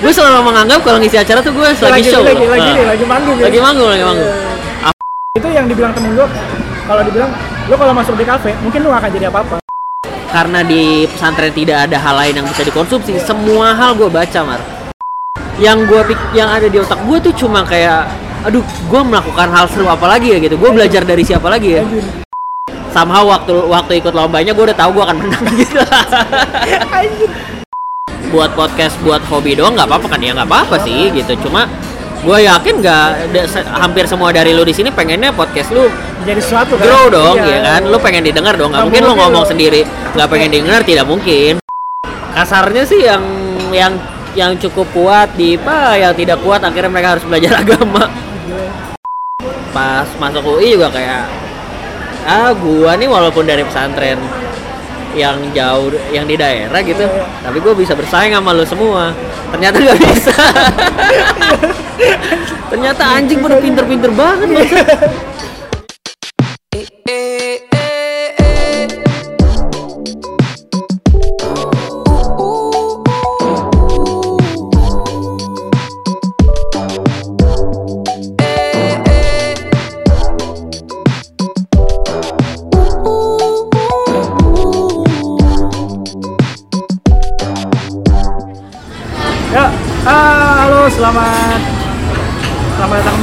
gue selalu menganggap kalau ngisi acara tuh gue lagi, lagi show. lagi lagi, Ah. nih, lagi manggung ya. lagi manggung lagi manggung. Itu yang dibilang temen gue kalau dibilang lo kalau masuk di kafe mungkin lo gak akan jadi apa-apa. Karena di pesantren tidak ada hal lain yang bisa dikonsumsi. Semua hal gue baca mar. Yang gue pik- yang ada di otak gue tuh cuma kayak aduh gue melakukan hal seru apa lagi ya? gitu. Gue belajar dari siapa lagi ya? Somehow waktu waktu ikut lombanya gue udah tahu gue akan menang gitu. Buat podcast buat hobi doang nggak apa-apa kan? Ya nggak apa-apa sih gitu. Cuma gue yakin nggak hampir semua dari lu di sini pengennya podcast lu jadi sesuatu kan? grow dong Iya. ya kan? Lu pengen didengar dong nggak mungkin lu ngomong lu- sendiri nggak pengen didengar tidak mungkin. Kasarnya sih yang yang yang cukup kuat di apa yang tidak kuat akhirnya mereka harus belajar agama. Pas masuk UI juga kayak ah gua nih walaupun dari pesantren yang jauh yang di daerah gitu. Iya. tapi gue bisa bersaing sama lu semua. Ternyata nggak bisa. Ternyata anjing pada pinter-pinter banget loh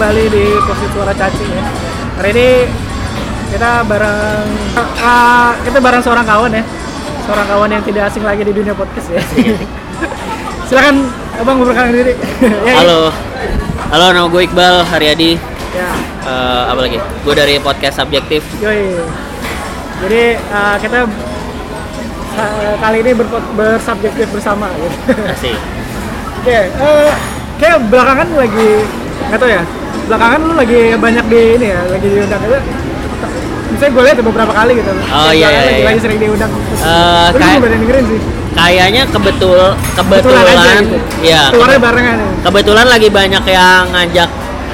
kembali di Posisi Suara Cacing ya. Hari ini kita bareng ah, kita bareng seorang kawan ya, seorang kawan yang tidak asing lagi di dunia podcast ya. Silakan abang memperkenalkan diri. ya, Halo, halo nama gue Iqbal Haryadi. Ya, Eh, apa lagi? Gue dari podcast Subjektif. yoi. Jadi ah, kita ah, kali ini bersubjektif bersama. Gitu. Asik. Oke, eh, kayak belakangan lagi nggak tau ya. Belakangan lu lagi banyak di ini ya, lagi diundang itu. Misalnya gue lihat beberapa kali gitu. Oh, iya, iya, lagi, iya. lagi sering diundang. Eh, Tapi kayak- dengerin sih. Kayaknya kebetul kebetulan, aja gitu. ya Keluarnya barengan ya. kebetulan lagi banyak yang ngajak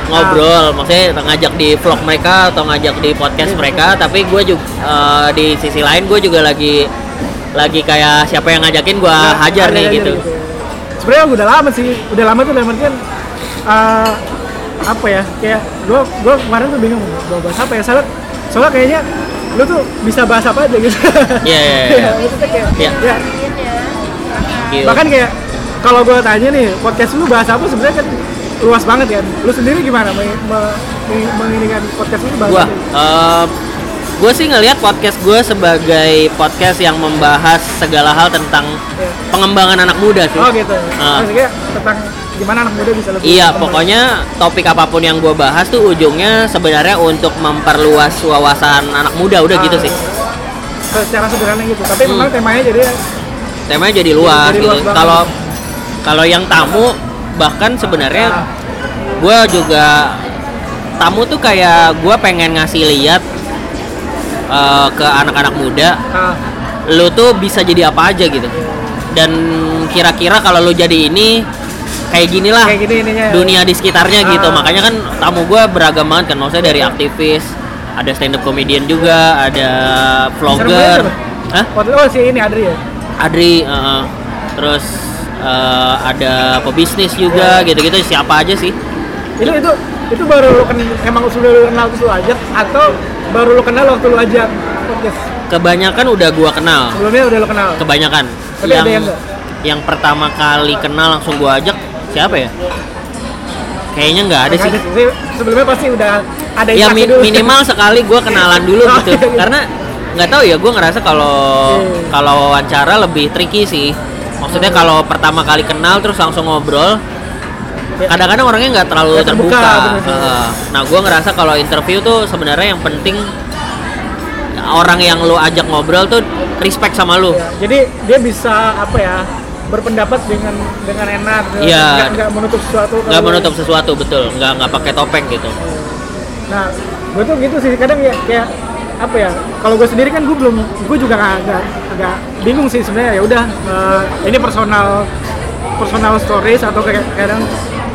ngobrol, maksudnya ngajak di vlog mereka atau ngajak di podcast Iya. mereka. Tapi gue juga eh, di sisi lain gue juga lagi lagi kayak siapa yang ngajakin gue Nah, hajar ada nih aja gitu. Sebenarnya udah lama sih, udah lama tuh dalam artian eh, apa ya? Kayak gue gue kemarin tuh bingung mau bahas apa ya. Soalnya, soalnya kayaknya lu tuh bisa bahas apa aja gitu. Iya, iya, iya. Kayak, Iya. ya, Gitu. bahkan kayak kalau gue tanya nih podcast lu bahas apa sebenarnya kan luas banget kan lu sendiri gimana me- meng- menginikan podcast lu bahas gua apa? Gue sih ngelihat podcast gue sebagai podcast yang membahas segala hal tentang Ya. pengembangan anak muda sih oh gitu Ah. maksudnya tentang gimana anak muda bisa lebih Iya, pokoknya topik apa pun yang gue bahas tuh ujungnya sebenarnya untuk memperluas wawasan anak muda, udah gitu Ah. sih. secara sederhana gitu tapi Hmm. memang temanya jadi Temanya jadi luas Jadi gitu. Kalau kalau yang tamu bahkan sebenarnya Ah. gue juga tamu tuh kayak gue pengen ngasih lihat eh, ke anak-anak muda, ah, lu tuh bisa jadi apa aja gitu. Dan kira-kira kalau lu jadi ini kayak gini lah kayak gini ininya. dunia di sekitarnya gitu. Ah. makanya kan tamu gue beragam banget kan. Maksudnya dari aktivis ada stand up comedian juga ada vlogger. Hah? Oh si ini Adri ya? Adri uh, terus uh, ada pebisnis juga Iya. gitu-gitu. Siapa aja sih? Itu itu itu baru lu kenal emang sudah lu kenal terus lu ajak atau baru lu kenal waktu lu ajak podcast? Kebanyakan udah gua kenal. Sebelumnya udah lu kenal? Kebanyakan. Tapi yang ada yang yang pertama kali kenal langsung gua ajak siapa ya? Kayaknya nggak ada sih. Se- sebelumnya pasti udah ada ya mi- dulu. minimal sekali gue kenalan dulu Oh, gitu. iya, iya. karena nggak tahu ya gue ngerasa kalau Iya. kalau wawancara lebih tricky sih. Maksudnya kalau pertama kali kenal terus langsung ngobrol. Kadang-kadang orangnya nggak terlalu Nggak terbuka, terbuka, nah gue ngerasa kalau interview tuh sebenarnya yang penting orang yang lu ajak ngobrol tuh respect sama lu. Ya, jadi dia bisa apa ya berpendapat dengan dengan enak Iya. nggak, menutup sesuatu nggak menutup sesuatu betul. Nggak nggak pakai topeng gitu. Nah gue tuh gitu sih. Kadang ya kayak apa ya kalau gue sendiri kan gue belum gue juga nggak agak agak bingung sih sebenarnya. Ya udah eh, ini personal personal stories atau kayak kadang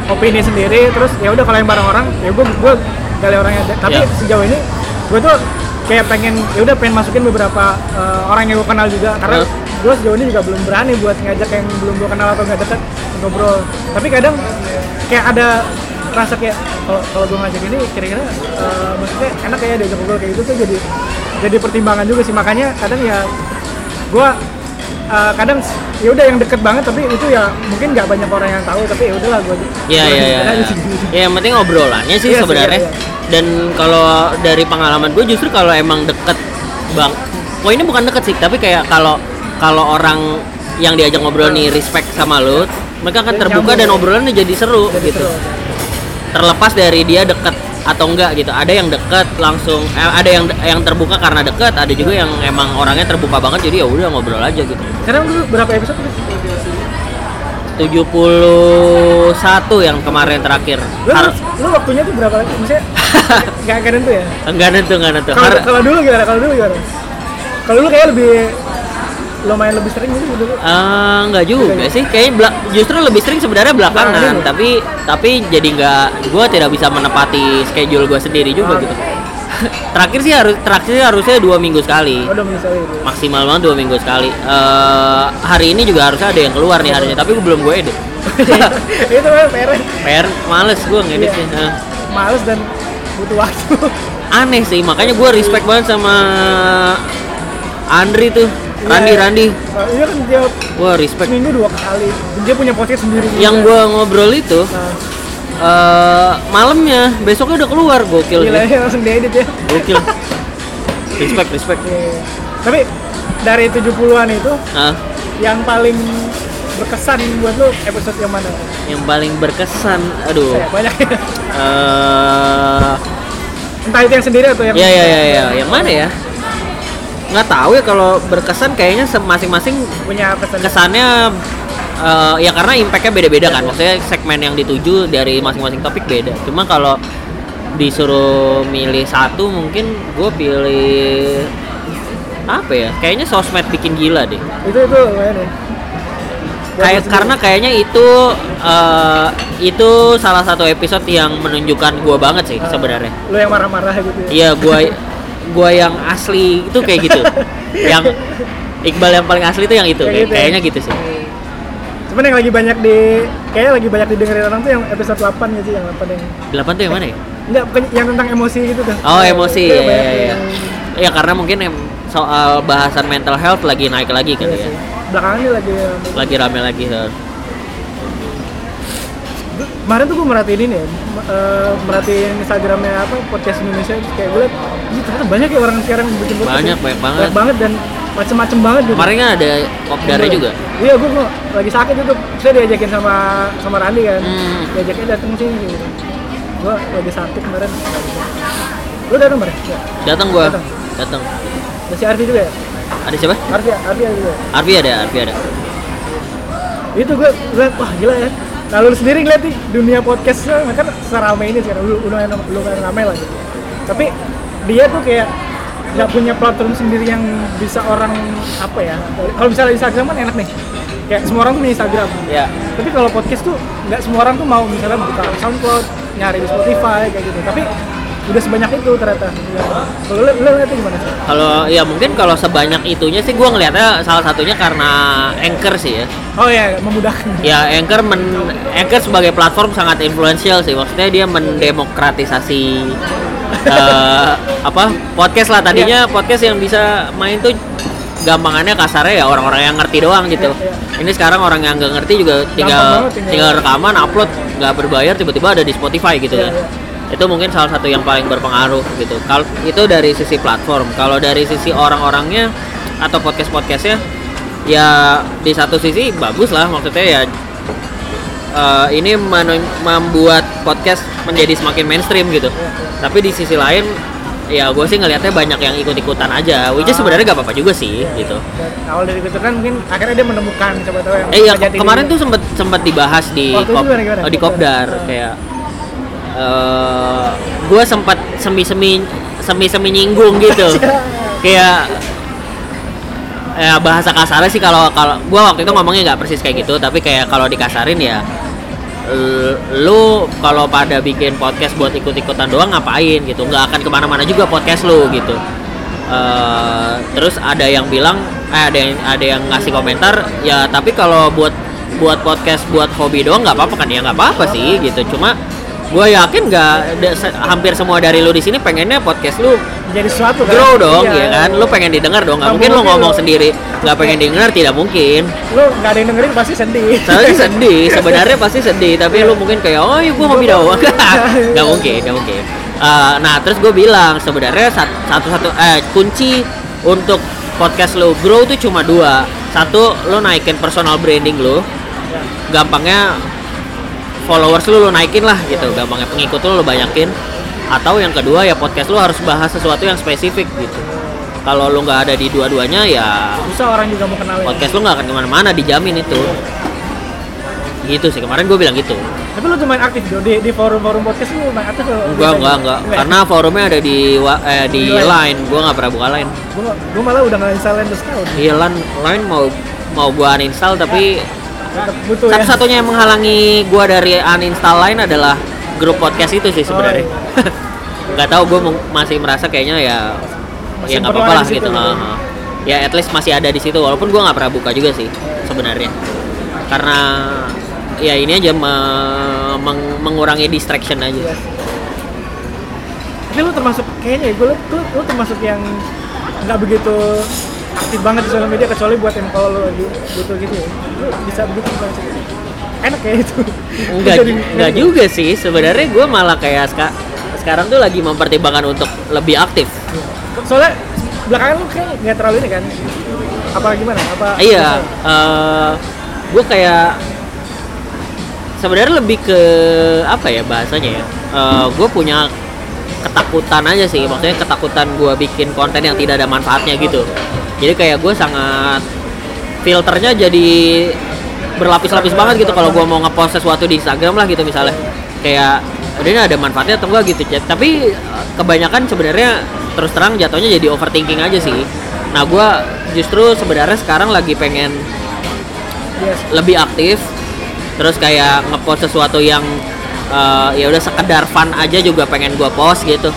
opini sendiri terus ya udah kalau yang bareng orang ya gue gue gali orangnya tapi Ya. sejauh ini gue tuh kayak pengen ya udah pengen masukin beberapa eh, orang yang gue kenal juga karena Terus? gue sejauh ini juga belum berani buat ngajak yang belum gue kenal atau nggak dekat ngobrol tapi kadang kayak ada rasa kayak kalau kalau gue ngajak ini kira-kira eh, maksudnya enak kayak diajak ngobrol kayak gitu tuh jadi jadi pertimbangan juga sih makanya kadang ya gue eh, kadang ya udah yang deket banget tapi itu ya mungkin nggak banyak orang yang tahu tapi ya udahlah gue Iya iya iya. Ya yang penting obrolannya sih Iya sih, sebenarnya. iya, iya. Dan kalau dari pengalaman gue justru kalau emang deket bang, oh ini bukan deket sih, tapi kayak kalau kalau orang yang diajak ngobrol nih respect sama lu, mereka akan Dan terbuka dan ya. obrolannya jadi seru Jadi gitu. seru. Terlepas dari dia deket atau enggak gitu. Ada yang deket langsung, eh, ada yang yang terbuka karena deket, ada juga yang emang orangnya terbuka banget jadi ya udah ngobrol aja gitu. sekarang dulu berapa episode tuh? 71 yang kemarin terakhir. lu, Har- lu waktunya tuh berapa lagi maksudnya nggak nggak nentu ya enggak nentu enggak nentu. kalau dulu gimana kalau dulu gimana kalau dulu kayak lebih lumayan lebih sering gitu dulu Eh, enggak juga sih, bela- justru lebih sering sebenarnya belakangan, Belakangan. tapi tapi jadi nggak, gue tidak bisa menepati schedule gue sendiri juga Oh. gitu. terakhir sih harus terakhir sih harusnya dua minggu sekali, udah misalnya gitu maksimal banget dua minggu sekali. Eh, hari ini juga harusnya ada yang keluar nih harinya, tapi gue belum gue edit. itu kan PR PR males gue ngeditnya. Iya. Eh, males dan butuh waktu aneh sih, makanya gue respect banget sama Andri tuh, Randi Iya. Randi. Nah, iya kan dia Wah respect. seminggu dua kali dia punya podcast sendiri Yang juga. gue ngobrol itu nah, eh malamnya besoknya udah keluar gokil gila ya langsung diedit ya gokil respect respect Iya. tapi dari 70-an itu ah yang paling berkesan buat lu episode yang mana? yang paling berkesan aduh Saya banyak ya. eh Entah itu yang sendiri atau yang ya ya ya ya yang mana ya nggak tahu ya kalau berkesan kayaknya masing-masing punya kesan. kesannya eh, ya karena impactnya beda-beda kan maksudnya segmen yang dituju dari masing-masing topik beda cuma kalau disuruh milih satu mungkin gue pilih apa ya kayaknya sosmed bikin gila deh Itu itu lumayan ya. Kayak karena kayaknya itu eh, itu salah satu episode yang menunjukkan gua banget sih Ah. sebenarnya lu yang marah-marah gitu ya. iya gua gua yang asli itu kayak gitu yang Iqbal yang paling asli itu yang itu Kayak kayak- gitu ya? kayaknya gitu sih Cuman yang lagi banyak di kayaknya lagi banyak didengerin orang tuh yang episode 8 gitu yang 8 yang delapan tuh yang mana ya enggak bukan yang tentang emosi gitu tuh. oh emosi ya ya, ya. yang- ya karena mungkin soal bahasan mental health lagi naik lagi kan iya ya sih. Belakangan ini lagi lagi rame lagi eh. Kemarin tuh gue merhatiin ini ya, eh, merhatiin Instagramnya apa podcast Indonesia terus kayak gue liat, "Ih, ternyata banyak ya orang sekarang yang bikin podcast Banyak, ya." banyak banget. banyak banget dan macem-macem banget gitu. Kemarin kan ada kopdarnya juga? Iya gue lagi sakit itu saya diajakin sama sama Randi kan. Hmm. diajaknya datang sini gitu. Gue lagi sakit kemarin. Lu datang kemarin? Ya. datang datang ada si Arfi juga ya? Ada siapa? Arfi Arfi ada juga? Arfi ada Arfi ada. Itu gue liat wah gila ya nah lu sendiri ngeliat nih dunia podcast kan seramai ini sekarang. Lu lumayan lumayan ramai lah gitu. Tapi dia tuh kayak nggak punya platform sendiri yang bisa orang apa ya kalau misalnya Instagram kan enak nih. Kayak semua orang tuh punya Instagram. Ya. Tapi kalau podcast tuh nggak semua orang tuh mau misalnya buka SoundCloud nyari di Spotify kayak gitu. Tapi udah sebanyak itu ternyata Ya. kalau lu, lihatnya gimana sih Kalau ya mungkin kalau sebanyak itunya sih gua ngelihatnya salah satunya karena Anchor sih ya. oh ya memudahkan Ya Anchor men Anchor sebagai platform sangat influential sih. Maksudnya dia mendemokratisasi eh, apa podcast lah tadinya podcast yang bisa main tuh gampangannya kasarnya ya orang-orang yang ngerti doang gitu. Iya, Ini sekarang orang yang nggak ngerti juga tinggal banget tinggal- rekaman upload nggak berbayar tiba-tiba ada di Spotify gitu Iya, ya. iya. Itu mungkin salah satu yang paling berpengaruh gitu. Kalau itu dari sisi platform, kalau dari sisi orang-orangnya atau podcast-podcastnya ya di satu sisi bagus lah maksudnya ya eh, ini membuat podcast menjadi semakin mainstream gitu. Tapi di sisi lain ya gue sih ngelihatnya banyak yang ikut-ikutan aja, which is sebenarnya gak apa-apa juga sih gitu. Dan awal dari itu kan mungkin akhirnya dia menemukan siapa tahu yang Eh iya kemarin dirinya. tuh sempet sempet dibahas di kop, gimana, gimana? oh, di kopdar Ah. kayak eh gue sempat semi semi semi semi nyinggung gitu. Kayak ya bahasa kasarnya sih kalau kalau gue waktu itu ngomongnya nggak persis kayak gitu tapi kayak kalau dikasarin ya l- lu kalau pada bikin podcast buat ikut-ikutan doang ngapain gitu? Nggak akan ke mana-mana juga podcast lu gitu. Eh, terus ada yang bilang eh, ada yang ada yang ngasih komentar ya tapi kalau buat buat podcast buat hobi doang nggak apa-apa kan? Ya nggak apa-apa sih gitu. Cuma gue yakin nggak hampir semua dari lu di sini pengennya podcast lu jadi sesuatu kan? grow dong Iya. ya kan? Lu pengen didengar dong. Nggak Nggak mungkin lu mungkin ngomong lu- sendiri. Nggak pengen didengar tidak mungkin. Lu nggak ada yang dengerin pasti sedih. Sih sedih, sebenarnya pasti sedih, tapi lu mungkin kayak oh iya gue hobi doang, nggak mungkin, nggak mungkin. Eh, nah terus gue bilang sebenarnya sat- satu-satu eh kunci untuk podcast lo grow tuh cuma dua, satu lo naikin personal branding lo, gampangnya followers lu lo naikin lah gitu, gampangnya pengikut lu lo banyakin. Atau yang kedua ya podcast lo harus bahas sesuatu yang spesifik gitu. Kalau lo nggak ada di dua-duanya ya susah orang juga mau kenalin. podcast lu nggak akan ke mana-mana dijamin itu. Gitu sih kemarin gue bilang gitu. Tapi lu lumayan aktif di, di forum-forum podcast lu lumayan aktif loh enggak enggak enggak karena forumnya ada di wa- eh, di Di Line. line. Gue nggak pernah buka line. Gua malah udah nggak install Windows tahun iya line line mau mau gue uninstall tapi Tetep butuh ya. Satu-satunya yang menghalangi gue dari uninstall line adalah grup podcast itu sih sebenarnya. Oh, nggak tahu gue masih merasa kayaknya ya Masih ya nggak apa-apa lah gitu. ha. ya at least masih ada di situ walaupun gue nggak pernah buka juga sih sebenarnya. Karena ya ini aja me- meng- mengurangi distraction aja. Iya. tapi lu termasuk kayaknya ya gue lu, lu, lu termasuk yang nggak begitu aktif banget di sosial media kecuali buat yang kalau lagi butuh gitu ya. Lu bisa begitu bukan sih enak ya itu. Enggak, Jadi- enggak juga sih. Sebenarnya gue malah kayak ska- sekarang tuh lagi mempertimbangkan untuk lebih aktif. soalnya belakangan lu kayak nggak terlalu ini kan? Apa gimana? Apa Iya, gue kayak sebenarnya lebih ke apa ya bahasanya ya? gue punya ketakutan aja sih, maksudnya ketakutan gue bikin konten yang tidak ada manfaatnya gitu. Jadi kayak gue sangat filternya jadi berlapis-lapis banget gitu kalau gue mau ngepost sesuatu di Instagram lah gitu misalnya. Kayak udah ini ada manfaatnya atau enggak? gitu Chat. tapi eh, kebanyakan sebenarnya terus terang jatuhnya jadi overthinking aja sih. Nah gue justru sebenarnya sekarang lagi pengen Yes. lebih aktif terus kayak ngepost sesuatu yang eh, ya udah sekedar fun aja juga pengen gue post gitu.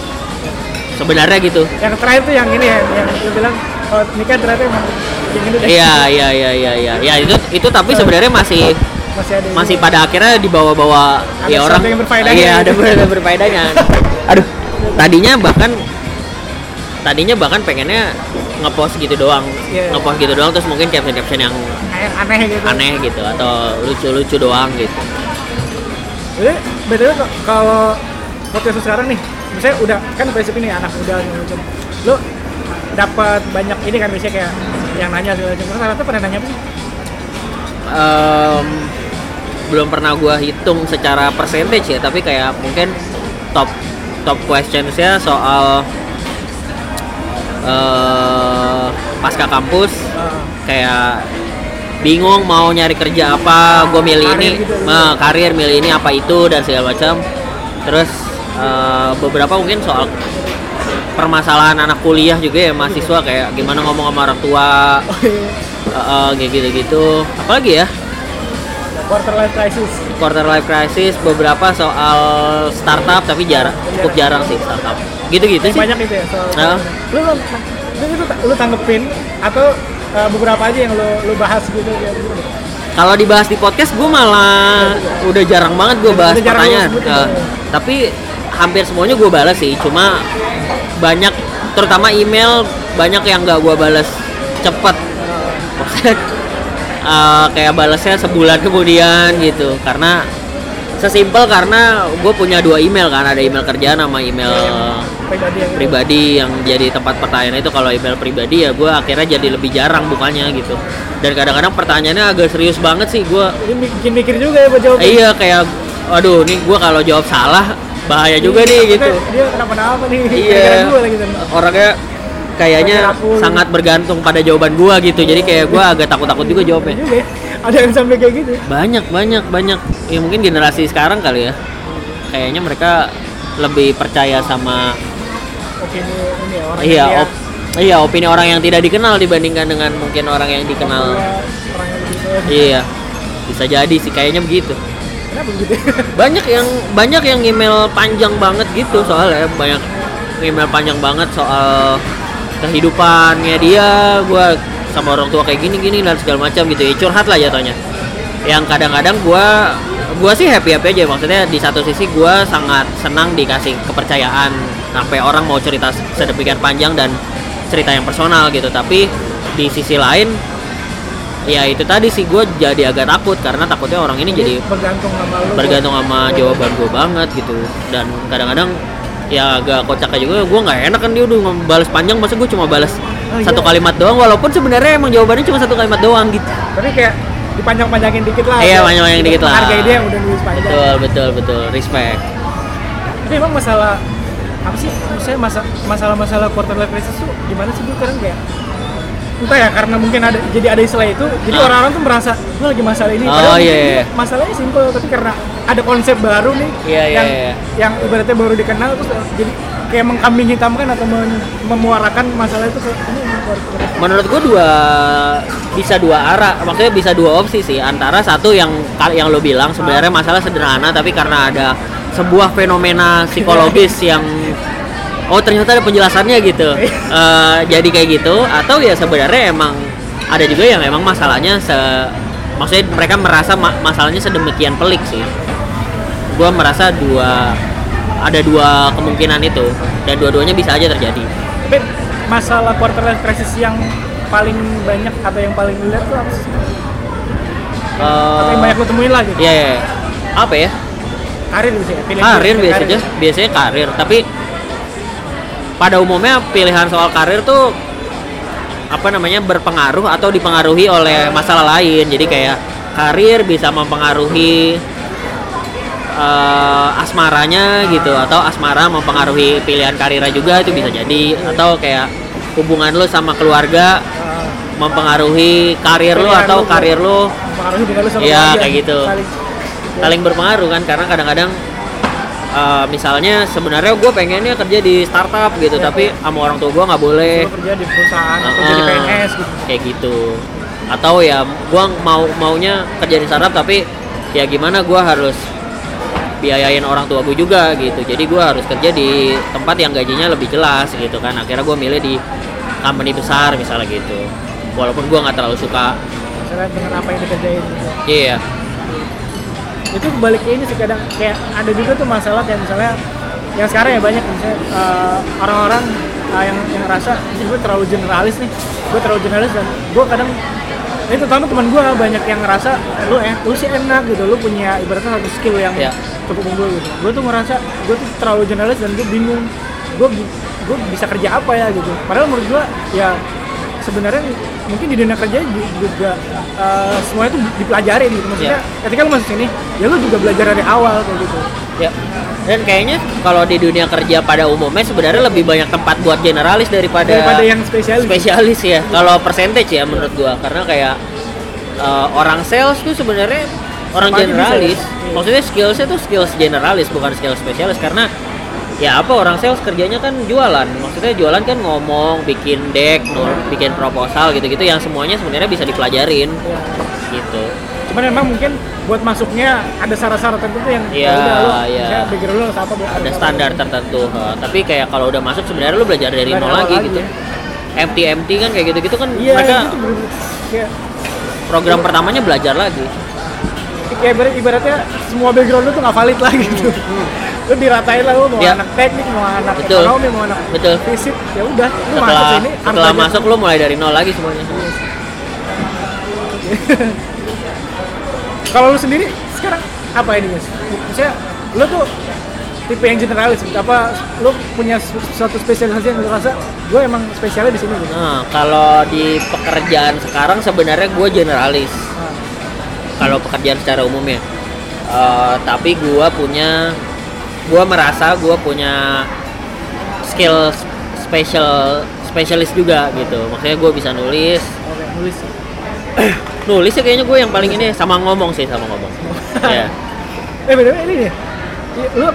Sebenarnya gitu. Yang terakhir tuh yang ini ya yang lu bilang oh ini kan ternyata emang yang iya iya iya iya iya. Ya itu itu tapi sebenarnya masih masih ada masih pada akhirnya dibawa-bawa ya orang yang berfaedahnya iya gitu. ada ada berfaedahnya. Aduh tadinya bahkan tadinya bahkan pengennya ngepost gitu doang. Iya. ngepost gitu doang terus mungkin caption caption yang yang aneh gitu. aneh gitu atau lucu-lucu doang gitu. Jadi kok- kalau podcast lu sekarang nih, misalnya udah kan prinsip ini anak muda macam. Lu dapat banyak ini kan biasanya kayak yang nanya segala macam. Terus rata-rata pada nanya apa sih? Em, belum pernah gua hitung secara percentage ya tapi kayak mungkin top top questionsnya soal eh pasca kampus Uh, kayak bingung mau nyari kerja apa gue milih Karir ini gitu. eh, karir milih ini apa itu dan segala macam terus eh, beberapa mungkin soal permasalahan anak kuliah juga ya mahasiswa kayak gimana ngomong sama orang tua oh iya. kayak gitu-gitu apalagi ya Quarter life crisis. quarter life crisis beberapa soal startup tapi jarang cukup jarang sih startup gitu-gitu sih banyak itu ya soal. Ah. Lu lu, lu, lu tanggepin atau uh, beberapa aja yang lu lu bahas gitu ya gitu. Kalau dibahas di podcast gue malah udah jarang banget gue bahas Udah pertanyaan. ya. tapi hampir semuanya gue balas sih. Cuma banyak, terutama email banyak yang gak gue balas cepet. Maksudnya eh, kayak balasnya sebulan kemudian gitu. Karena sesimpel karena gue punya dua email kan, ada email kerjaan sama email Pribadi yang pribadi yang jadi tempat pertanyaan itu kalau email pribadi ya gue akhirnya jadi lebih jarang bukanya gitu dan kadang-kadang pertanyaannya agak serius banget sih gue Ini bikin mikir juga ya buat jawab. iya kayak aduh nih gue kalau jawab salah bahaya juga nih gitu. Dia kenapa-napa nih? iya. Gua orangnya kayaknya sangat bergantung pada jawaban gue gitu. Jadi kayak gue agak takut-takut juga jawabnya. Juga ya. Ada yang sampai kayak gitu. banyak banyak banyak. Ya mungkin generasi sekarang kali ya. Kayaknya mereka lebih percaya sama Opini ini ya, orang iya op- iya opini orang yang tidak dikenal dibandingkan dengan mungkin orang yang dikenal. Orang yang begitu. iya. Bisa jadi sih kayaknya begitu Banyak yang banyak yang email panjang banget gitu soalnya banyak email panjang banget soal kehidupannya dia gua sama orang tua kayak gini gini dan segala macam gitu ya curhat lah jatuhnya. Yang kadang-kadang gua gua sih happy happy aja maksudnya di satu sisi gua sangat senang dikasih kepercayaan sampai orang mau cerita sedemikian panjang dan cerita yang personal gitu. Tapi di sisi lain ya itu tadi sih gue jadi agak takut karena takutnya orang ini jadi bergantung sama lu. bergantung sama jawaban gue banget gitu. Dan kadang-kadang ya agak kocak aja juga gue nggak enak kan dia udah balas panjang masa gue cuma balas Oh, satu iya. kalimat doang walaupun sebenarnya emang jawabannya cuma satu kalimat doang gitu. Tapi kayak dipanjang-panjangin dikit lah. Iya, panjang-panjangin dikit lah. hargai dia yang udah nulis panjang. Betul betul betul. Respect. Tapi emang masalah apa sih maksudnya masa masalah-masalah quarter life crisis tuh gimana sih gue sekarang kayak entah ya karena mungkin ada jadi ada istilah itu jadi Ah. orang-orang tuh merasa gue lagi masalah ini Oh, padahal iya, mungkin iya. masalahnya simpel tapi karena ada konsep baru nih Iya, iya, yang iya. yang ibaratnya baru dikenal terus jadi kayak mengkambing hitamkan atau mem- memuarakan masalah itu ke ini menurut gue dua bisa dua arah maksudnya bisa dua opsi sih antara satu yang yang lo bilang sebenarnya masalah sederhana tapi karena ada sebuah fenomena psikologis yang oh ternyata ada penjelasannya gitu Eh, jadi kayak gitu atau ya sebenarnya emang ada juga yang emang masalahnya se maksudnya mereka merasa ma- masalahnya sedemikian pelik sih gue merasa dua ada dua kemungkinan itu dan dua-duanya bisa aja terjadi tapi masalah quarter life crisis yang paling banyak atau yang paling lu lihat tuh apa sih? atau yang Eh, banyak lu temuin lah gitu Iya, iya. apa ya? karir ya pilihan Karir biasanya, biasanya karir. Tapi pada umumnya pilihan soal karir tuh apa namanya berpengaruh atau dipengaruhi oleh masalah lain. Jadi kayak karir bisa mempengaruhi eh, asmaranya gitu atau asmara mempengaruhi pilihan karirnya juga itu bisa jadi atau kayak hubungan lo sama keluarga mempengaruhi karir lo atau lu, karir lo mempengaruhi dengan lu sama Iya, keluarga. kayak gitu. Saling- saling berpengaruh kan karena kadang-kadang eh, misalnya sebenarnya gue pengennya kerja di startup gitu Iya. tapi sama orang tua gue nggak boleh kerja di perusahaan atau Heeh. jadi PNS gitu kayak gitu atau ya gue mau maunya kerja di startup tapi ya gimana gue harus biayain orang tua gue juga gitu jadi gue harus kerja di tempat yang gajinya lebih jelas gitu kan akhirnya gue milih di company besar misalnya gitu walaupun gue nggak terlalu suka dengan apa yang dikerjain gitu. iya itu balik ini sih kadang kayak ada juga tuh masalah kayak misalnya yang sekarang ya banyak misalnya eh, orang-orang eh, yang yang "Ih, gue terlalu generalis nih gue terlalu generalis dan gue kadang ini terutama teman gue banyak yang ngerasa lu eh lu sih enak gitu lu punya ibaratnya satu skill yang Iya. cukup unggul gitu gue tuh ngerasa gue tuh terlalu generalis dan gue bingung gue gue bisa kerja apa ya gitu padahal menurut gue ya sebenarnya mungkin di dunia kerja ju- juga eh, semuanya tuh dipelajarin gitu maksudnya ketika lu masuk sini ya lu juga belajar dari awal kayak gitu Ya. Dan kayaknya kalau di dunia kerja pada umumnya sebenarnya lebih banyak tempat buat generalis daripada daripada yang spesialis spesialis ya. Kalau percentage ya menurut gua karena kayak uh, orang sales tuh sebenarnya orang bisa generalis. ya. Maksudnya skillsnya tuh skills generalis bukan skill spesialis karena ya apa orang sales kerjanya kan jualan. Maksudnya jualan kan ngomong, bikin deck, nul- bikin proposal gitu-gitu yang semuanya sebenarnya bisa dipelajarin Ya. gitu. cuman memang mungkin buat masuknya ada syarat-syarat tertentu yang Iya, ya udah background lu apa ada apa. standar tertentu ha. tapi kayak kalau udah masuk sebenarnya lu belajar dari nol lagi lagi, gitu ya. empty empty kan kayak gitu gitu kan iya mereka itu bener- kayak program pertamanya belajar lagi ibarat, ibaratnya semua background lu tuh nggak valid lagi gitu. Lu diratain lah lu mau Iya. anak teknik mau anak Betul. ekonomi mau anak Betul. fisik ya udah lu masuk setelah sini harus setelah masuk lu mulai dari nol lagi semuanya. Kalau lu sendiri sekarang apa ini guys misalnya lu tuh tipe yang generalis apa lu punya su- suatu spesialisasi yang lu rasa gue emang spesialnya di sini gitu? Nah kalau di pekerjaan sekarang sebenarnya gue generalis. Nah, kalau pekerjaan secara umumnya Eh, tapi gue punya gue merasa gue punya skill special spesialis juga gitu. Maksudnya gue bisa nulis. Oke nulis nulis ya kayaknya gue yang paling ini sama ngomong sih sama ngomong. Ya eh btw ini nih i- lu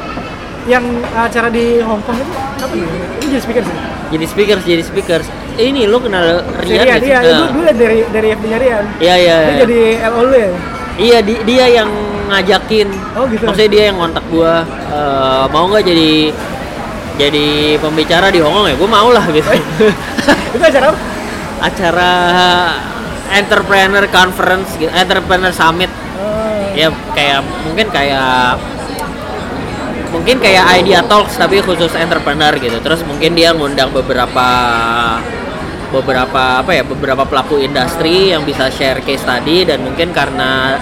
yang acara di Hong Kong itu apa nih? Ini jadi speaker sih? Jadi speakers jadi speakers Eh, ini lu kenal Rian Rian, sih? iya, Eh, itu dulu dari dari FB Rian. iya iya Dia iya. jadi LO lu ya. Iya di- dia yang ngajakin. Oh gitu. maksudnya dia yang kontak gua. Eh, mau nggak jadi jadi pembicara di Hongkong ya? Gue mau lah gitu. Itu acara apa? acara entrepreneur conference gitu, entrepreneur summit. Oh. ya kayak mungkin kayak mungkin kayak idea talks tapi khusus entrepreneur gitu. Terus mungkin dia ngundang beberapa beberapa apa ya beberapa pelaku industri yang bisa share case tadi dan mungkin karena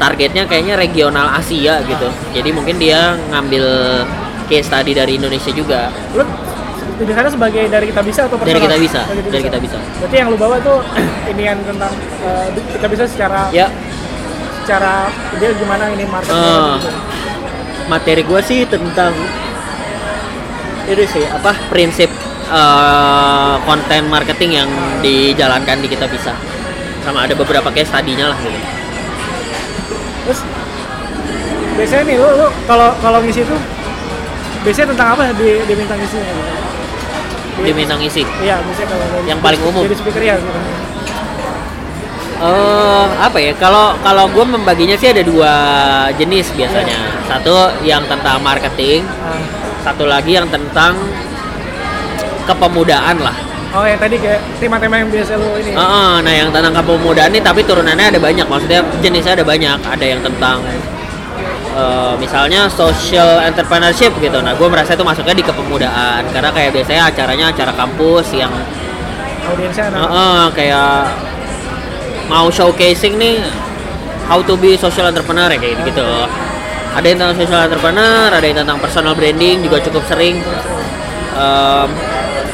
targetnya kayaknya regional Asia gitu. Jadi mungkin dia ngambil case tadi dari Indonesia juga. Lu sana sebagai dari kita bisa atau dari kita bisa dari kita bisa. Berarti yang lu bawa tuh inian tentang eh, kita bisa secara ya. secara dia gimana ini marketnya? Ah. gitu. materi gue sih tentang ini sih apa prinsip eh, konten marketing yang dijalankan di kita bisa sama ada beberapa case tadinya lah gitu Terus biasanya nih lu, lu kalau kalau ngisi tuh biasanya tentang apa di diminta ngisi gitu? Di- diminta ngisi Iya, biasanya kalau Yang paling umum. Jadi speaker ya gitu. eh apa ya kalau kalau gue membaginya sih ada dua jenis biasanya satu yang tentang marketing Ah. satu lagi yang tentang kepemudaan lah. Oh yang tadi kayak tema-tema yang biasa lu ini. Heeh, nah yang tentang kepemudaan ini tapi turunannya ada banyak. Maksudnya jenisnya ada banyak. Ada yang tentang eh, misalnya social entrepreneurship gitu. Nah gue merasa itu masuknya di kepemudaan. Karena kayak biasanya acaranya acara kampus yang Audiensnya anak. heeh, kayak mau showcasing nih how to be social entrepreneur ya kayak gitu, ada yang tentang social entrepreneur ada yang tentang personal branding juga cukup sering. Em,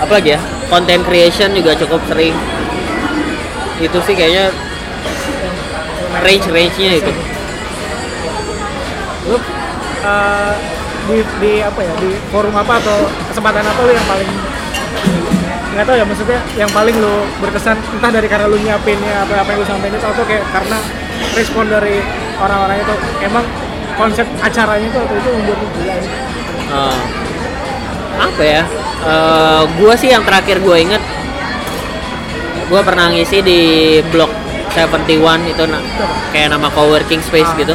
apa lagi ya? Content creation juga cukup sering. Itu sih kayaknya range range nya itu. Lu eh, di, di apa ya? Di forum apa atau kesempatan apa lu yang paling nggak tahu ya maksudnya yang paling lu berkesan entah dari karena lu nyiapinnya apa apa yang lu sampaikan itu atau kayak karena respon dari orang-orang itu emang konsep acaranya itu atau itu membuat lu gila? Ini. Apa ya? Eh, gua sih yang terakhir gue inget gua pernah ngisi di blog 71 itu na- kayak nama coworking space gitu.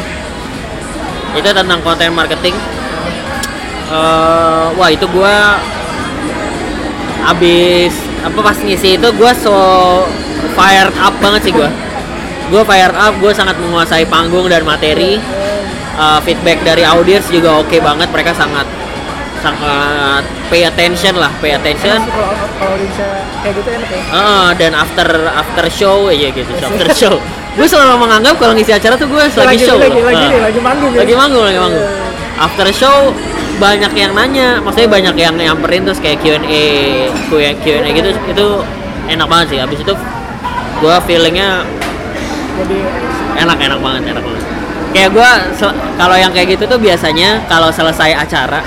Itu tentang konten marketing. Eh, wah itu gua abis apa pas ngisi itu gua so fired up banget sih gua. Gua fired up gua sangat menguasai panggung dan materi. Uh, feedback dari audiens juga oke banget mereka sangat sangat pay attention lah pay attention. Kalau kalau bisa kayak gitu enak ya? Ah, dan after after show ya gitu after show. Gue selalu menganggap kalau ngisi acara tuh gue lagi, show. lagi lagi, Ah. lagi manggung ya. lagi manggung lagi manggung. Iya. after show banyak yang nanya maksudnya banyak yang nyamperin terus kayak Q&A Q&A gitu itu enak banget sih. Abis itu gue feelingnya jadi enak enak banget enak banget. Kayak gue kalau yang kayak gitu tuh biasanya kalau selesai acara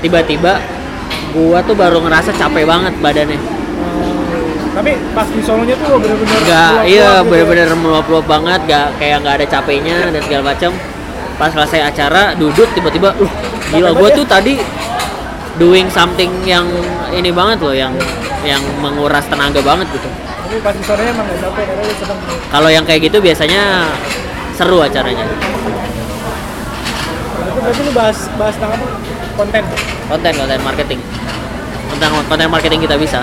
tiba-tiba gua tuh baru ngerasa capek banget badannya. Hmm, tapi pas di solonya tuh bener-bener nggak iya gitu ya. bener-bener meluap-luap banget nggak kayak nggak ada capeknya dan segala macam pas selesai acara duduk tiba-tiba uh gila gua tuh tadi doing something yang ini banget loh yang yang menguras tenaga banget gitu. Tapi pas di sorenya emang gak capek karena seneng kalau yang kayak gitu biasanya seru acaranya. Itu berarti lu bahas bahas tentang apa? Konten. konten konten marketing tentang konten marketing kita bisa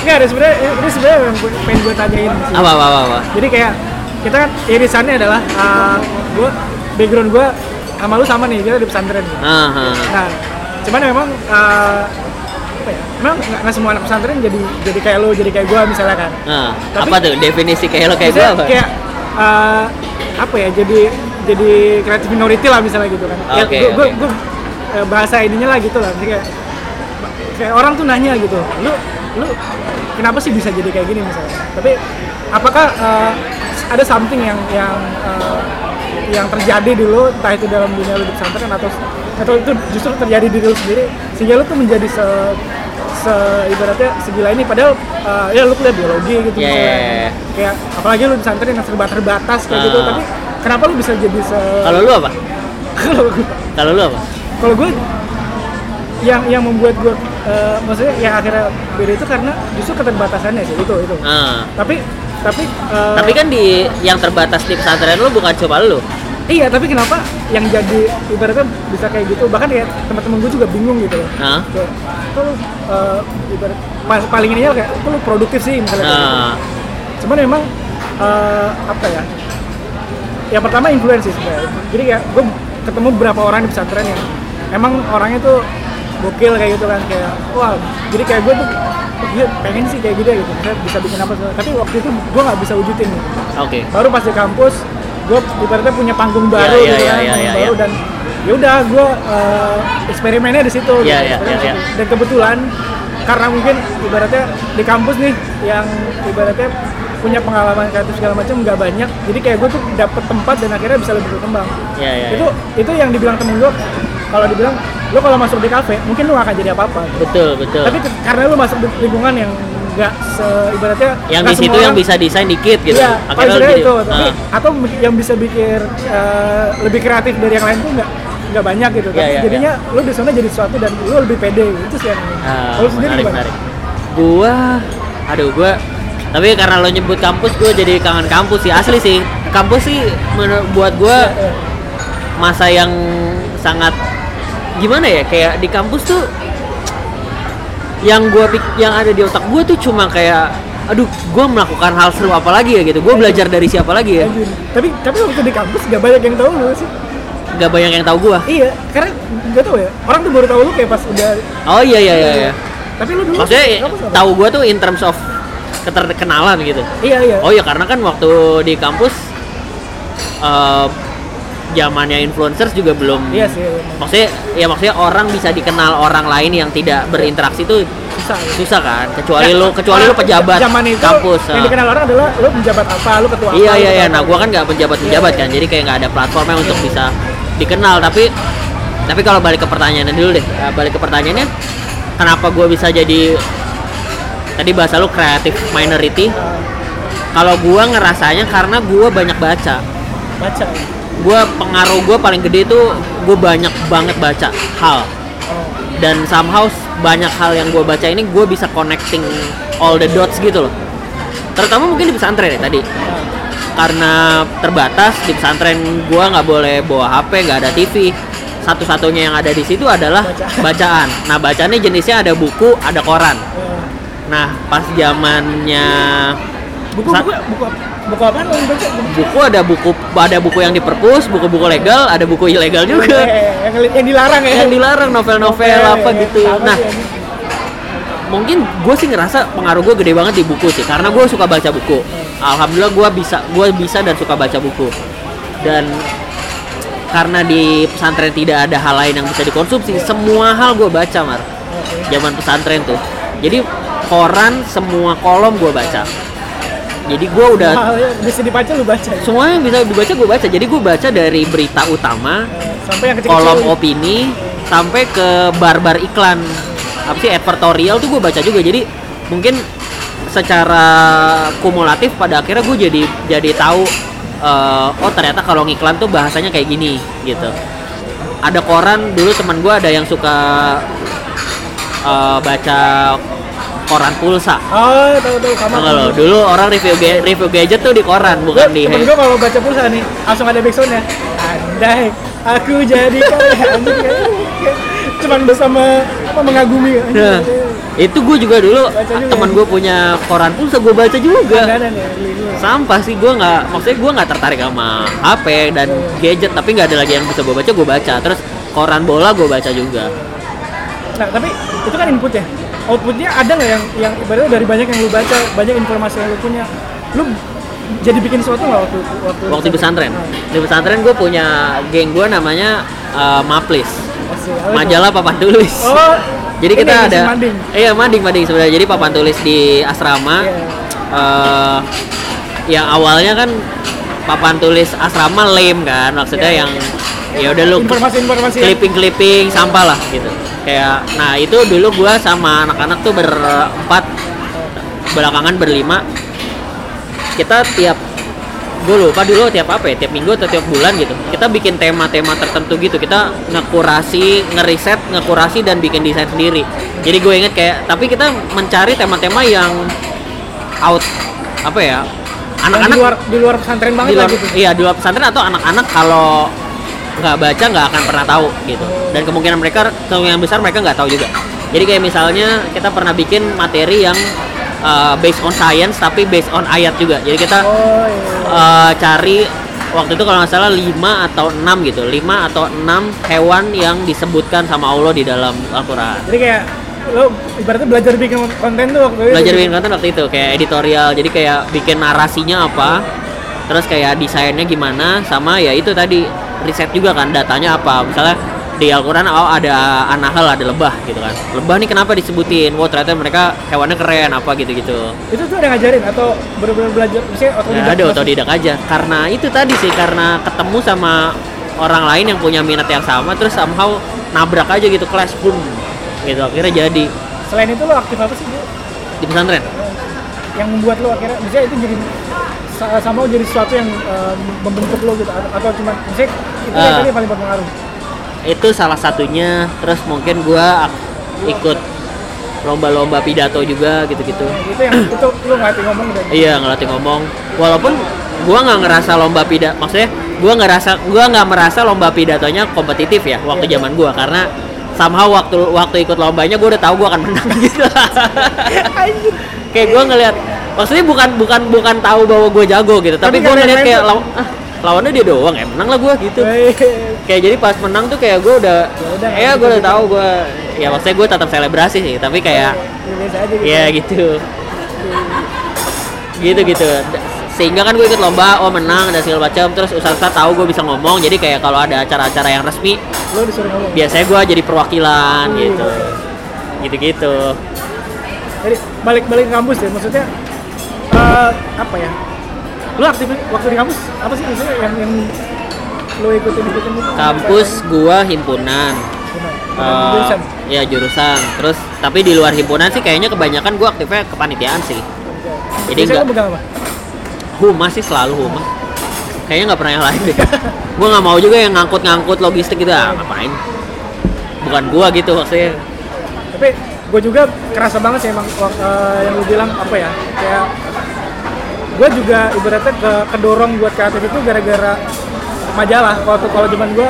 Enggak ada sebenarnya ini sebenarnya yang pengen gue tanyain sih. apa apa apa, apa. Jadi kayak kita kan irisannya adalah uh, gue background gue sama lu sama nih kita di pesantren. nih. Ah, ah. Nah, cuman memang uh, apa ya? Memang nggak nggak semua anak pesantren jadi jadi kayak lu, jadi kayak gue misalnya kan. Ah, Tapi- apa tuh definisi kayak lo kayak gue apa? kayak uh, apa ya? Jadi jadi kreatif minority lah misalnya gitu kan. Ya, Oke, gue, oke. gue, eh, bahasa ininya lah gitu lah. Kayak kayak orang tuh nanya gitu, lu lu kenapa sih bisa jadi kayak gini misalnya? Tapi apakah uh, ada something yang yang uh, yang terjadi dulu entah itu dalam dunia lu di pesantren atau atau itu justru terjadi di lu sendiri sehingga lu tuh menjadi se se ibaratnya segila ini padahal uh, ya lu kuliah biologi gitu Yeah, misalnya. yeah, yeah. kayak apalagi lu di pesantren yang serba terbatas kayak gitu Ah. tapi kenapa lu bisa jadi se Kalau lu apa? Kalau lu apa? Kalau gue yang yang membuat gue eh, maksudnya yang akhirnya beda itu karena justru keterbatasannya sih itu itu. Ah. tapi tapi eh, Tapi kan di yang terbatas di pesantren lu bukan cuma lu. iya tapi kenapa yang jadi ibaratnya bisa kayak gitu? Bahkan ya teman-teman gue juga bingung gitu loh. Kayak kok lu eh, ibarat pa- paling ininya kayak lu produktif sih? misalnya kayak gitu. Nah, cuman memang eh, apa ya? Yang pertama influence sih sebenarnya. Jadi kayak gue ketemu beberapa orang di pesantren yang emang orangnya tuh gokil kayak gitu kan kayak wah jadi kayak gue tuh dia pengen sih kayak gitu ya gitu Misalnya bisa bikin apa tapi waktu itu gue nggak bisa wujudin gitu. oke. baru pas di kampus gue ibaratnya punya panggung baru Iya, iya, gitu iya, kan panggung iya, baru iya. dan ya udah gue eh, eksperimennya di situ Iya, gitu, iya, di situ. dan kebetulan karena mungkin ibaratnya di kampus nih yang ibaratnya punya pengalaman kreatif segala macam nggak banyak jadi kayak gue tuh dapet tempat dan akhirnya bisa lebih berkembang Iya, iya. itu itu yang dibilang temen gue kalau dibilang lo kalau masuk di kafe mungkin lo gak akan jadi apa-apa Betul, betul. tapi karena lo masuk di lingkungan yang nggak se ibaratnya yang di situ yang bisa desain dikit gitu. Iya, Akhirnya jadi- itu. Tapi Ah. atau yang bisa bikin eh, lebih kreatif dari yang lain tuh nggak nggak banyak gitu. Tapi iya, jadinya lu di sana jadi sesuatu dan lu lebih pede. Itu sih yang. Kalau lu sendiri menarik, gimana? menarik. Gua, aduh gua, tapi karena lo nyebut kampus, gua jadi kangen kampus sih. Asli sih, kampus sih buat gua Iya, iya. masa yang sangat gimana ya? Kayak di kampus tuh yang gua yang ada di otak gua tuh cuma kayak aduh gua melakukan hal seru apa lagi ya gitu gua belajar dari siapa lagi ya Anjir. Tapi tapi waktu di kampus nggak banyak yang tahu lu sih. nggak banyak yang tahu gua Iya, karena nggak tahu ya. Orang tuh baru tahu lu kayak pas udah. oh iya iya iya, iya. Tapi lu dulu. maksudnya tahu gua tuh in terms of keterkenalan gitu Iya iya. Oh ya karena kan waktu di kampus eh zamannya influencers juga belum Iya sih. emang. maksudnya ya maksudnya orang bisa dikenal orang lain yang tidak berinteraksi itu Susah. ya. susah kan kecuali Ya, lu kecuali lu orang- pejabat zaman itu kampus yang dikenal orang adalah lu penjabat apa, lu ketua apa. iya lu iya iya nah apa. gua kan nggak pejabat pejabat Iya, kan iya. jadi kayak nggak ada platformnya untuk bisa dikenal tapi tapi kalau balik ke pertanyaannya dulu deh eh, balik ke pertanyaannya kenapa gua bisa jadi tadi bahasa lu kreatif minority Ah, kalau gua ngerasanya karena gua banyak baca baca. Gua pengaruh gua paling gede tuh gue banyak banget baca hal. Dan somehow banyak hal yang gue baca ini gue bisa connecting all the dots gitu loh. Terutama mungkin di pesantren ya tadi. Karena terbatas di pesantren gue nggak boleh bawa HP nggak ada TV satu-satunya yang ada di situ adalah Bacaan. nah bacaannya jenisnya ada buku ada koran. Ah. nah pas zamannya buku Sa- buku buku buku apa baca? Buku ada buku ada buku yang di perpus buku-buku legal ada buku ilegal juga. Eh, yang, yang dilarang ya? Yang dilarang novel-novel Novel, apa gitu. Nah mungkin gue sih ngerasa pengaruh gue gede banget di buku sih karena gue suka baca buku. Alhamdulillah gue bisa gue bisa dan suka baca buku. Dan karena di pesantren tidak ada hal lain yang bisa dikonsumsi semua hal gue baca mar. Zaman pesantren tuh. Jadi koran semua kolom gue baca jadi gue udah Hal yang bisa dibaca lu baca. Ya? semua yang bisa dibaca gue baca. Jadi gue baca dari berita utama sampai yang kecil-kecil. kolom opini sampai ke bar-bar iklan. Apa sih advertorial tuh gue baca juga. Jadi mungkin secara kumulatif pada akhirnya gue jadi jadi tahu eh, oh ternyata kalau ngiklan tuh bahasanya kayak gini gitu. Ada koran dulu teman gue ada yang suka eh, baca koran pulsa. Oh tahu tahu sama lo dulu orang review ga- review gadget tuh di koran bukan di temen gue kalau baca pulsa nih langsung ada backsoundnya. Andai aku jadi anjing kayak- kayak cuman bersama apa mengagumi. Nah, itu gue juga dulu juga teman ya? gue punya koran pulsa gue baca juga. Ya, sampah sih gue nggak maksudnya gue nggak tertarik sama HP dan gadget tapi nggak ada lagi yang bisa gue baca gue baca. Terus koran bola gue baca juga. Nah, tapi itu kan input ya. Outputnya ada nggak yang yang ibaratnya dari banyak yang lu baca, banyak informasi yang lu punya, lu jadi bikin sesuatu nggak waktu waktu waktu di pesantren. Nah, di pesantren gue punya geng gue namanya eh, Maplis. Majalah papan tulis. Oh, jadi kita ada Manding. iya mading mading sebenarnya. Jadi papan tulis di asrama. Iya. eh yang awalnya kan papan tulis asrama lame kan? Maksudnya Iya. yang ya udah lu Informasi-informasi yang- clipping clipping sampah lah gitu kayak nah itu dulu gua sama anak-anak tuh berempat belakangan berlima. Kita tiap gue lupa dulu tiap apa ya tiap minggu atau tiap bulan gitu. Kita bikin tema-tema tertentu gitu kita ngekurasi ngeriset ngekurasi dan bikin desain sendiri. Jadi gue inget kayak tapi kita mencari tema-tema yang out apa ya anak-anak di luar di luar pesantren banget di luar lah gitu. iya di luar pesantren atau anak-anak kalau nggak baca nggak akan pernah tahu gitu. Dan kemungkinan mereka kemungkinan besar mereka nggak tahu juga. Jadi kayak misalnya kita pernah bikin materi yang uh, based on science tapi based on ayat juga. Jadi kita Oh iya. uh, cari waktu itu kalau nggak salah 5 atau 6 gitu. 5 atau 6 hewan yang disebutkan sama Allah di dalam Al-Quran. Jadi kayak lo ibaratnya belajar bikin konten tuh waktu itu. belajar bikin konten waktu itu kayak editorial. Jadi kayak bikin narasinya apa terus kayak desainnya gimana sama ya itu tadi riset juga kan datanya apa. Misalnya di Al-Quran oh ada anahal ada lebah gitu kan. Lebah nih kenapa disebutin? Wah ternyata mereka hewannya keren apa gitu-gitu. Itu tuh ada ngajarin atau bener-bener belajar? Misalnya ya otodidak. ada otodidak aja. Karena itu tadi sih karena ketemu sama orang lain yang punya minat yang sama terus somehow nabrak aja gitu kelas boom gitu akhirnya jadi. Selain itu lo aktif apa sih Bu? di pesantren? Yang membuat lo akhirnya misalnya itu jadi sama jadi sesuatu yang eh, membentuk lo gitu. Atau, cuma misalnya itu yang Ah. tadi yang paling berpengaruh? Itu salah satunya. Terus mungkin gua ikut lomba-lomba pidato juga gitu-gitu. Itu yang itu lo ngelatih ngomong dan iya ngelatih ngomong. Walaupun gua nggak ngerasa lomba pidato maksudnya gua nggak rasa gua nggak merasa lomba pidatonya kompetitif ya waktu Iya. zaman gua. Karena somehow waktu waktu ikut lombanya gua udah tahu gua akan menang gitu. Kayak gua ngelihat maksudnya bukan bukan bukan tahu bahwa gua jago gitu tapi, Tapi karena ngeliat kayak tuh- law- ah, lawannya dia doang ya menang lah gua gitu. Kayak jadi pas menang tuh kayak gue udah ya gitu gue udah gitu. tahu gue ya maksudnya gue tetap selebrasi sih tapi kayak ya aja gitu. ya gitu. Gitu gitu. Sehingga kan gue ikut lomba oh menang dan segala macam terus usaha-usaha tahu gue bisa ngomong jadi kayak kalau ada acara-acara yang resmi lo disuruh ngomong? biasanya gue jadi perwakilan Hmm. gitu. Gitu-gitu. Jadi balik balik ke kampus ya maksudnya eh, apa ya? Lo aktif waktu di kampus? Apa sih maksudnya yang yang lo ikutin ikutin itu? Kampus gue himpunan. Eh, Jurusan? ya jurusan. Terus tapi di luar himpunan sih kayaknya kebanyakan gue aktifnya kepanitiaan sih. Jadi enggak humas sih selalu humas kayaknya nggak pernah yang lain deh. Gue nggak mau juga yang ngangkut-ngangkut logistik gitu. Ah, ngapain? Bukan gua gitu maksudnya. Tapi gue juga kerasa banget sih emang eh, yang lu bilang apa ya? Kayak gue juga ibaratnya ke kedorong buat kreatif itu gara-gara majalah. Kalau kalau zaman gue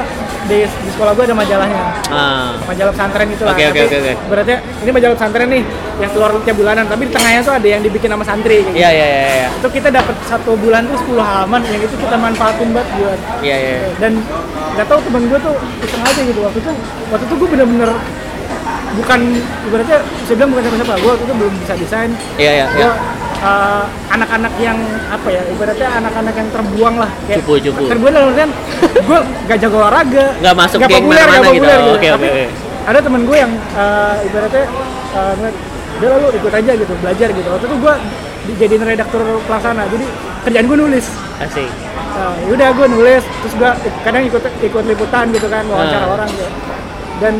di, di sekolah gue ada majalahnya. Ah, majalah pesantren itu lah. Oke, Tapi oke, oke. ibaratnya ini majalah pesantren nih yang keluar tiap bulanan. Tapi di tengahnya tuh ada yang dibikin sama santri kayak gitu. iya iya iya. Iya itu kita dapat satu bulan tuh 10 halaman yang itu kita manfaatin buat buat iya iya dan nggak tahu temen gue tuh iseng aja gitu. Waktu itu waktu itu gue bener-bener bukan ibaratnya bisa bilang bukan siapa-siapa gue itu belum bisa desain iya iya iya. uh, anak-anak yang apa ya ibaratnya anak-anak yang terbuang lah kayak Cupu-cupu. terbuang dalam artian gue gak jago olahraga Nggak masuk geng populer mana-mana nggak gitu. populer Oh, gitu, oke, tapi oke. ada temen gue yang uh, ibaratnya uh, ngeliat, udah lah lu ikut aja gitu belajar gitu waktu itu gue dijadiin redaktur pelaksana jadi kerjaan gue nulis asik Nah, yaudah gue nulis terus gue kadang ikut ikut liputan gitu kan wawancara Ah. orang gitu. dan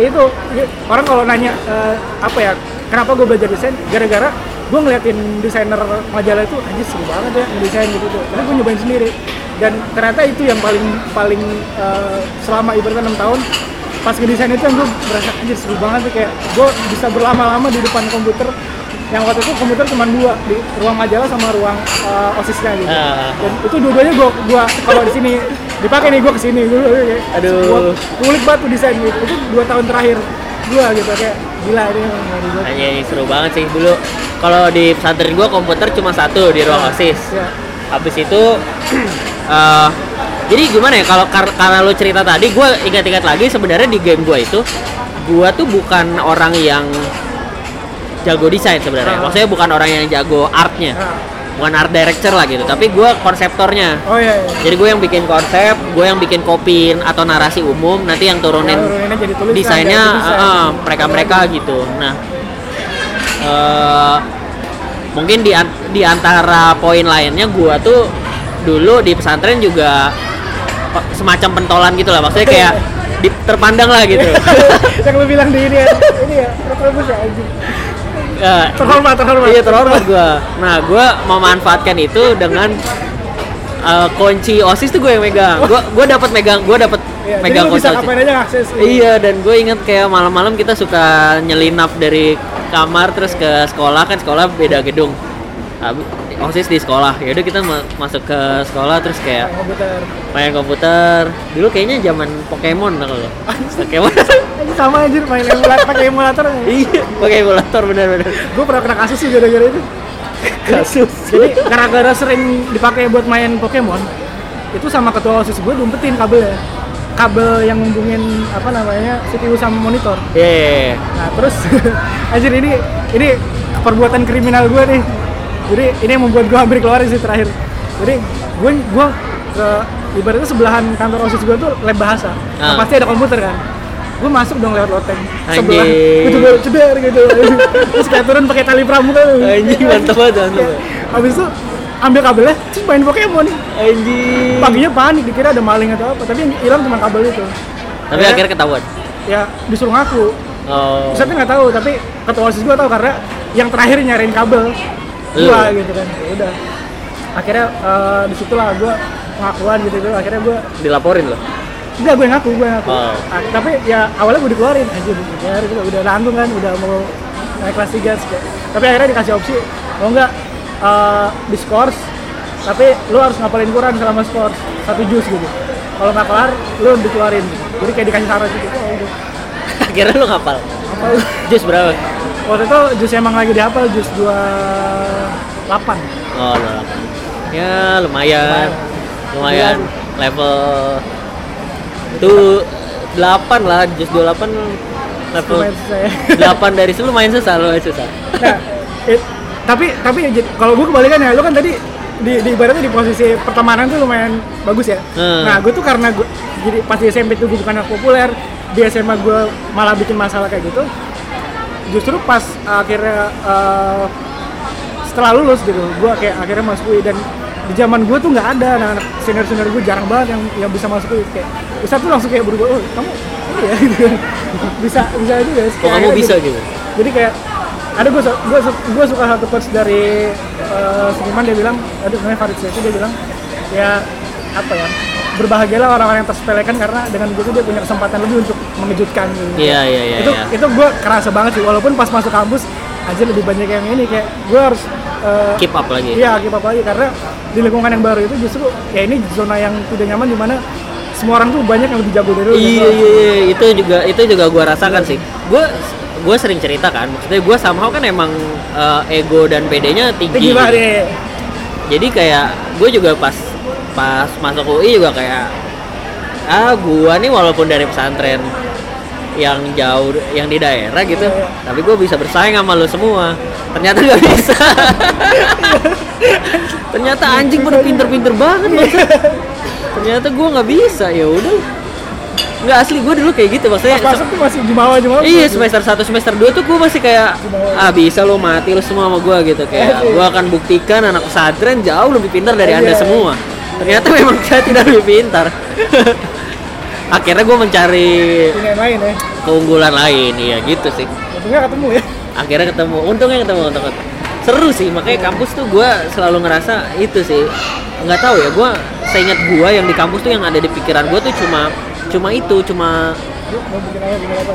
itu i- orang kalau nanya eh, apa ya kenapa gue belajar desain? Gara-gara gue ngeliatin desainer majalah itu anjir seru banget ya ngedesain gitu tuh. Karena gue nyobain sendiri. Dan ternyata itu yang paling paling eh, selama ibaratnya enam tahun pas ngedesain itu yang gue berasa anjir seru banget tuh kayak gue bisa berlama-lama di depan komputer. Yang waktu itu komputer cuma dua di ruang majalah sama ruang eh, osisnya gitu. Ah. dan itu dua-duanya gua gua kalau di sini dipakai nih gua ke sini. Kayak Aduh. gua kulik batu desain gitu itu dua tahun terakhir gua gitu kayak gila ini Hanya ini seru banget sih dulu. Kalau di pesantren gua komputer cuma satu di ruang osis. Ya habis itu eh jadi gimana ya kalau kar- karena lo cerita tadi gue ingat-ingat lagi sebenarnya di game gue itu gue tuh bukan orang yang jago desain sebenarnya. Ah. maksudnya bukan orang yang jago artnya. Nah. Bukan art director lah gitu tapi gue konseptornya oh iya, iya. jadi gue yang bikin konsep gue yang bikin kopin atau narasi umum nanti yang turunin jadi tulisan, desainnya jadi desain. eh, mereka-mereka gitu nah eh, mungkin di di antara poin lainnya gua tuh dulu di pesantren juga semacam pentolan gitu lah maksudnya kayak di, terpandang lah gitu yang lu bilang di ini ya ini ya terus ya Eh, terhormat terhormat. iya terhormat gua. Nah gua memanfaatkan itu dengan eh, kunci osis tuh gue yang megang. Gua gua dapat megang gua dapat Iya, megang kunci bisa osis aja. Iya dan gue inget kayak malam-malam kita suka nyelinap dari kamar terus ke sekolah kan sekolah beda gedung. Habis- osis di sekolah. Ya udah kita ma- masuk ke sekolah terus kayak komputer. main komputer. Dulu kayaknya zaman Pokemon kalau Pokemon sama anjir main emulator pakai emulator. Iya pakai emulator bener-bener gue pernah kena kasus sih gara-gara itu. Kasus? Jadi gara-gara sering dipakai buat main Pokemon itu sama ketua osis gue diumpetin kabelnya. Kabel yang hubungin apa namanya CPU sama monitor. Yeah. nah terus anjir ini ini perbuatan kriminal gue nih. Jadi ini yang membuat gue hampir keluar sih terakhir. Jadi gue gue ke ibaratnya sebelahan kantor osis gue tuh lab bahasa. Nah, Ah. pasti ada komputer kan gue masuk dong lewat loteng sebelah. Anjing. itu baru ceder gitu terus kayak turun pakai tali pramuka. Anjing, mantap banget, habis itu ambil kabelnya terus main Pokemon. Anjing. Paginya panik dikira ada maling atau apa tapi yang hilang cuma kabel itu. Tapi Ya, akhirnya ketahuan? Ya disuruh ngaku. Oh. Pusatnya nggak tahu, tapi ketua osis gue tahu karena yang terakhir nyariin kabel. Gua gitu kan. Ya udah. Akhirnya eh, di situ lah gue pengakuan gitu gitu. Akhirnya gue dilaporin loh enggak gue ngaku, gue ngaku. Oh. Ah, tapi ya awalnya gue dikeluarin aja ya udah udah nanggung kan, udah mau naik kelas 3 sek- Tapi akhirnya dikasih opsi, mau nggak eh, diskors tapi lu harus ngapalin Quran selama skors satu jus gitu. Kalau nggak kelar, lu dikeluarin. Jadi kayak dikasih saran gitu. Oh, akhirnya lu ngapal Hafal. jus berapa Waktu itu jus emang lagi dihafal jus 28 oh lo ya lumayan lumayan level tuh 8 lah jus 28 level ya 8 dari situ lumayan susah lumayan susah Nah, eh, tapi tapi ya, kalau gue kebalikan ya, lu kan tadi di, di ibaratnya di posisi pertemanan tuh lumayan bagus ya. Hmm. Nah, gue tuh karena gue jadi pas di SMP tuh gue bukan anak populer, di SMA gue malah bikin masalah kayak gitu. Justru pas akhirnya eh, setelah lulus gitu, gue kayak akhirnya masuk UI dan di zaman gue tuh nggak ada anak-anak senior senior gue jarang banget yang yang bisa masuk UI kayak Ustaz tuh langsung kayak berubah, oh kamu oh ya? Gitu bisa bisa juga kok kamu Akhirnya bisa gitu gitu? Jadi kayak ada gue gue gue suka satu quotes dari uh, seniman dia bilang ada namanya Farid Sefi dia bilang ya apa ya berbahagialah orang-orang yang tersepelekan karena dengan begitu dia punya kesempatan lebih untuk mengejutkan. Gitu. Iya, iya, iya, itu iya. itu gue kerasa banget sih walaupun pas masuk kampus aja lebih banyak yang ini kayak gue harus uh, keep up lagi Iya, keep up lagi karena di lingkungan yang baru itu justru ya ini zona yang tidak nyaman di mana semua orang tuh banyak yang lebih jago dari lu. Iya gitu. iya iya itu juga itu juga gua rasakan sih. Gua gue sering cerita kan, maksudnya gue somehow kan emang eh, ego dan PD-nya tinggi. Tinggi banget gitu. ya. Jadi kayak gue juga pas pas masuk UI juga kayak ah gua nih walaupun dari pesantren yang jauh yang di daerah gitu, Iya, iya. tapi gue bisa bersaing sama lo semua. Ternyata nggak bisa. Ternyata anjing pada pinter-pinter banget maksudnya. Ternyata gue nggak bisa ya udah. Nggak asli gue dulu kayak gitu maksudnya. Pas masuk tuh masih jumawa jumawa. Iya semester 1 semester 2 tuh gue masih kayak ah bisa lo mati lo semua sama gue gitu kayak gue akan buktikan anak pesantren jauh lebih pintar dari anda Iya. semua ternyata memang saya tidak lebih pintar akhirnya gue mencari lain ya. keunggulan lain. Iya gitu sih. Untungnya ketemu ya. akhirnya ketemu. Untungnya ketemu untungnya seru sih makanya kampus tuh gue selalu ngerasa itu sih. Nggak tahu ya gue seingat gue yang di kampus tuh yang ada di pikiran gue tuh cuma cuma itu cuma